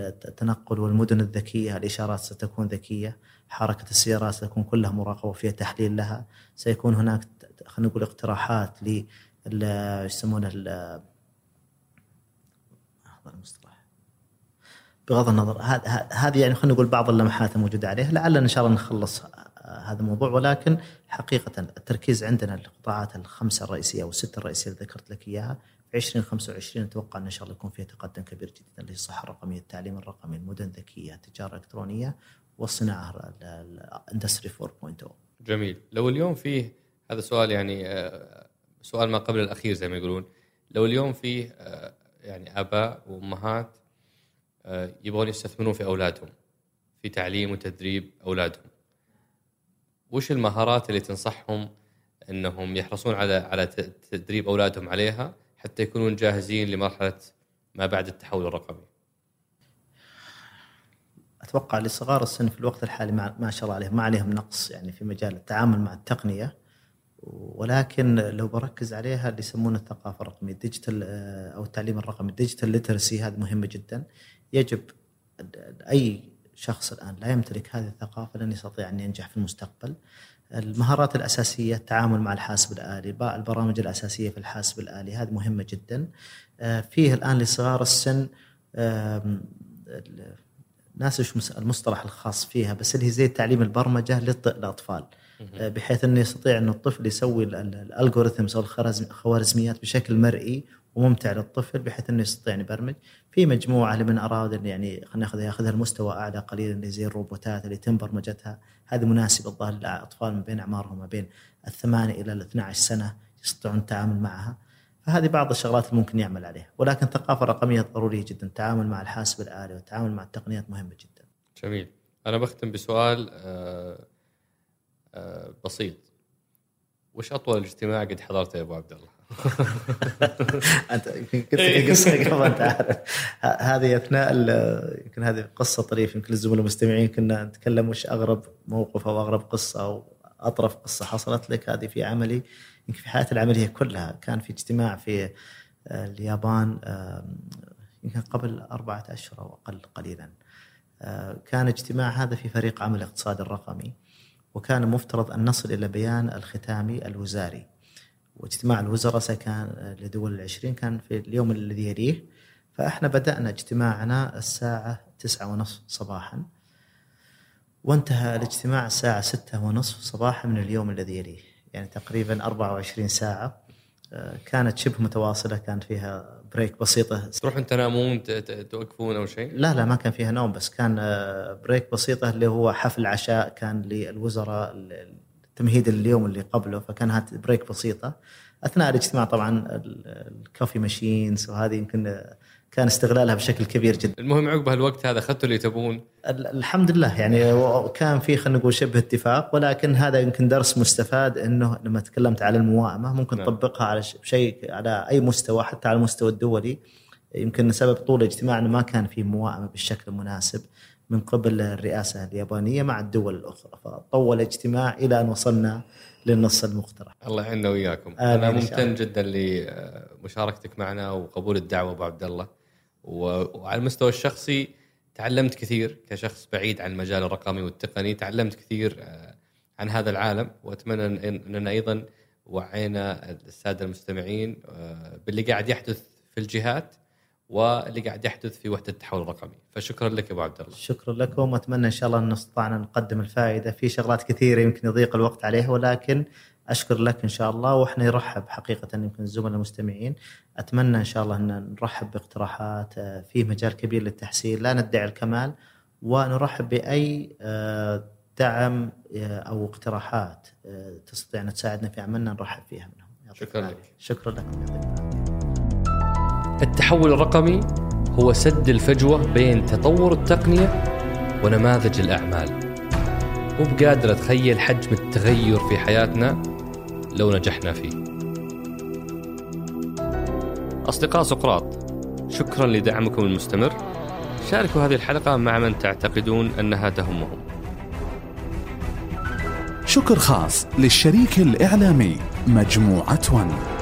C: التنقل والمدن الذكية الإشارات ستكون ذكية. حركة السيارات ستكون كلها مراقبة وفيها تحليل لها. سيكون هناك خلينا نقول اقتراحات ل يسمونه المصطلح. بغض النظر هذه يعني خلينا نقول بعض اللمحات الموجودة عليه. لعلنا إن شاء الله نخلص هذا الموضوع. ولكن حقيقة التركيز عندنا القطاعات الخمسة الرئيسية أو الستة الرئيسية اللي ذكرت لك إياها في 2025 أتوقع إن شاء الله يكون فيها تقدم كبير جدا اللي هي الصحه الرقمية، التعليم الرقمي، المدن الذكية، التجارة الإلكترونية. والصناعة الاندستري 4.0.
A: جميل، لو اليوم فيه هذا سؤال يعني آه، سؤال ما قبل الأخير زي ما يقولون، لو اليوم فيه آه، يعني آباء وأمهات آه، يبغون يستثمرون في أولادهم في تعليم وتدريب أولادهم. وش المهارات اللي تنصحهم إنهم يحرصون على على تدريب أولادهم عليها حتى يكونون جاهزين لمرحلة ما بعد التحول الرقمي؟
C: أتوقع لصغار السن في الوقت الحالي ما شاء الله عليهم ما عليهم نقص يعني في مجال التعامل مع التقنية. ولكن لو بركز عليها اللي يسمونه الثقافة الرقمية ال digital آه، أو التعليم الرقمي ال digital literacy هذه مهمة جدا. يجب أي شخص الآن لا يمتلك هذه الثقافة لن يستطيع أن ينجح في المستقبل. المهارات الأساسية التعامل مع الحاسب الآلي البرامج الأساسية في الحاسب الآلي هذه مهمة جدا. آه، فيه الآن لصغار السن ناس المصطلح الخاص فيها بس اللي هي زي تعليم البرمجة للأطفال. آه، بحيث إنه يستطيع إنه الطفل يسوي الالجوريثمز أو الخوارزميات بشكل مرئي وممتع للطفل بحيث إنه يستطيع ان يبرمج. في مجموعة لمن أراد إن يعني خلينا ناخذ ياخذها لمستوى أعلى قليلا اللي زي الروبوتات اللي تم برمجتها. هذه مناسبة الظاهر للاطفال ما بين أعمارهم ما بين الثمانية إلى ال 12 سنة يستطيعون التعامل معها. فهذه بعض الشغلات اللي ممكن يعمل عليها. ولكن الثقافه الرقميه ضرورية جدا. التعامل مع الحاسب الآلي والتعامل مع التقنيات مهمة جدا.
A: جميل. أنا بختم بسؤال آه، آه، بسيط. وش أطول اجتماع قد حضرته يا أبو عبد الله؟
C: أنت يمكن لي قصة قبل أنت عارف. هذه أثناء يمكن هذه قصة طريفة. يمكن للزملاء المستمعين كنا نتكلم وش أغرب موقف أو أغرب قصة أو أطرف قصة حصلت لك. هذه في عملي. يمكن في حياتي العملية كلها كان في اجتماع في آه، اليابان يمكن قبل أربعة أشهر أو أقل قليلا. آه، كان اجتماع هذا في فريق عمل الاقتصاد الرقمي وكان مفترض أن نصل إلى بيان الختامي الوزاري. واجتماع الوزراء كان لدول العشرين كان في اليوم الذي يليه. فإحنا بدأنا اجتماعنا الساعة تسعة ونصف صباحا. وانتهى الاجتماع الساعة ستة ونصف صباحا من اليوم الذي يليه. يعني تقريبا 24 ساعة. آه، كانت شبه متواصلة كان فيها بريك بسيطة.
A: تروحون تنامون توقفون أو شيء؟
C: لا لا ما كان فيها نوم بس كان break آه، بسيطة اللي هو حفل عشاء كان للوزراء تمهيد اليوم اللي قبله فكان break بسيطة. أثناء الاجتماع طبعا ال coffee machines وهذه يمكن كان استغلالها بشكل كبير جدا.
A: المهم عقب هالوقت هذا أخذتوا اللي تبون؟
C: الحمد لله يعني كان في خلينا نقول شبه اتفاق ولكن هذا يمكن درس مستفاد إنه لما تكلمت على الموائمة ممكن نعم. تطبقها على شيء على أي مستوى حتى على المستوى الدولي يمكن سبب طول الاجتماع إنه ما كان في موائمة بالشكل المناسب من قبل الرئاسة اليابانية مع الدول الأخرى فطول الاجتماع إلى أن وصلنا للنص المقترح
A: الله يعيننا وياكم أنا ممتن جدا لمشاركتك معنا وقبول الدعوة أبو عبد الله وعلى المستوى الشخصي تعلمت كثير كشخص بعيد عن المجال الرقمي والتقني تعلمت كثير آه، عن هذا العالم. وأتمنى إننا أيضا وعينا السادة المستمعين آه، باللي قاعد يحدث في الجهات واللي قاعد يحدث في وحدة التحول الرقمي. فشكرا لك أبو عبد الله.
C: شكرا لكم. وأتمنى إن شاء الله أن استطعنا نقدم الفائدة. في شغلات كثيرة يمكن يضيق الوقت عليها ولكن أشكر لك إن شاء الله وإحنا نرحب حقيقة يمكن الزملاء المستمعين أتمنى إن شاء الله إن نرحب باقتراحات آه، في مجال كبير للتحسين لا ندعي الكمال ونرحب بأي آه، دعم آه، أو اقتراحات تستطيع ان تساعدنا في عملنا نرحب فيها منهم
A: شكراً. لك.
C: شكرا العافية.
A: التحول الرقمي هو سد الفجوة بين تطور التقنية ونماذج الأعمال مو بقادر أتخيل حجم التغير في حياتنا لو نجحنا فيه. أصدقاء سقراط شكرا لدعمكم المستمر. شاركوا هذه الحلقة مع من تعتقدون أنها تهمهم.
B: شكر خاص للشريك الإعلامي مجموعة ون.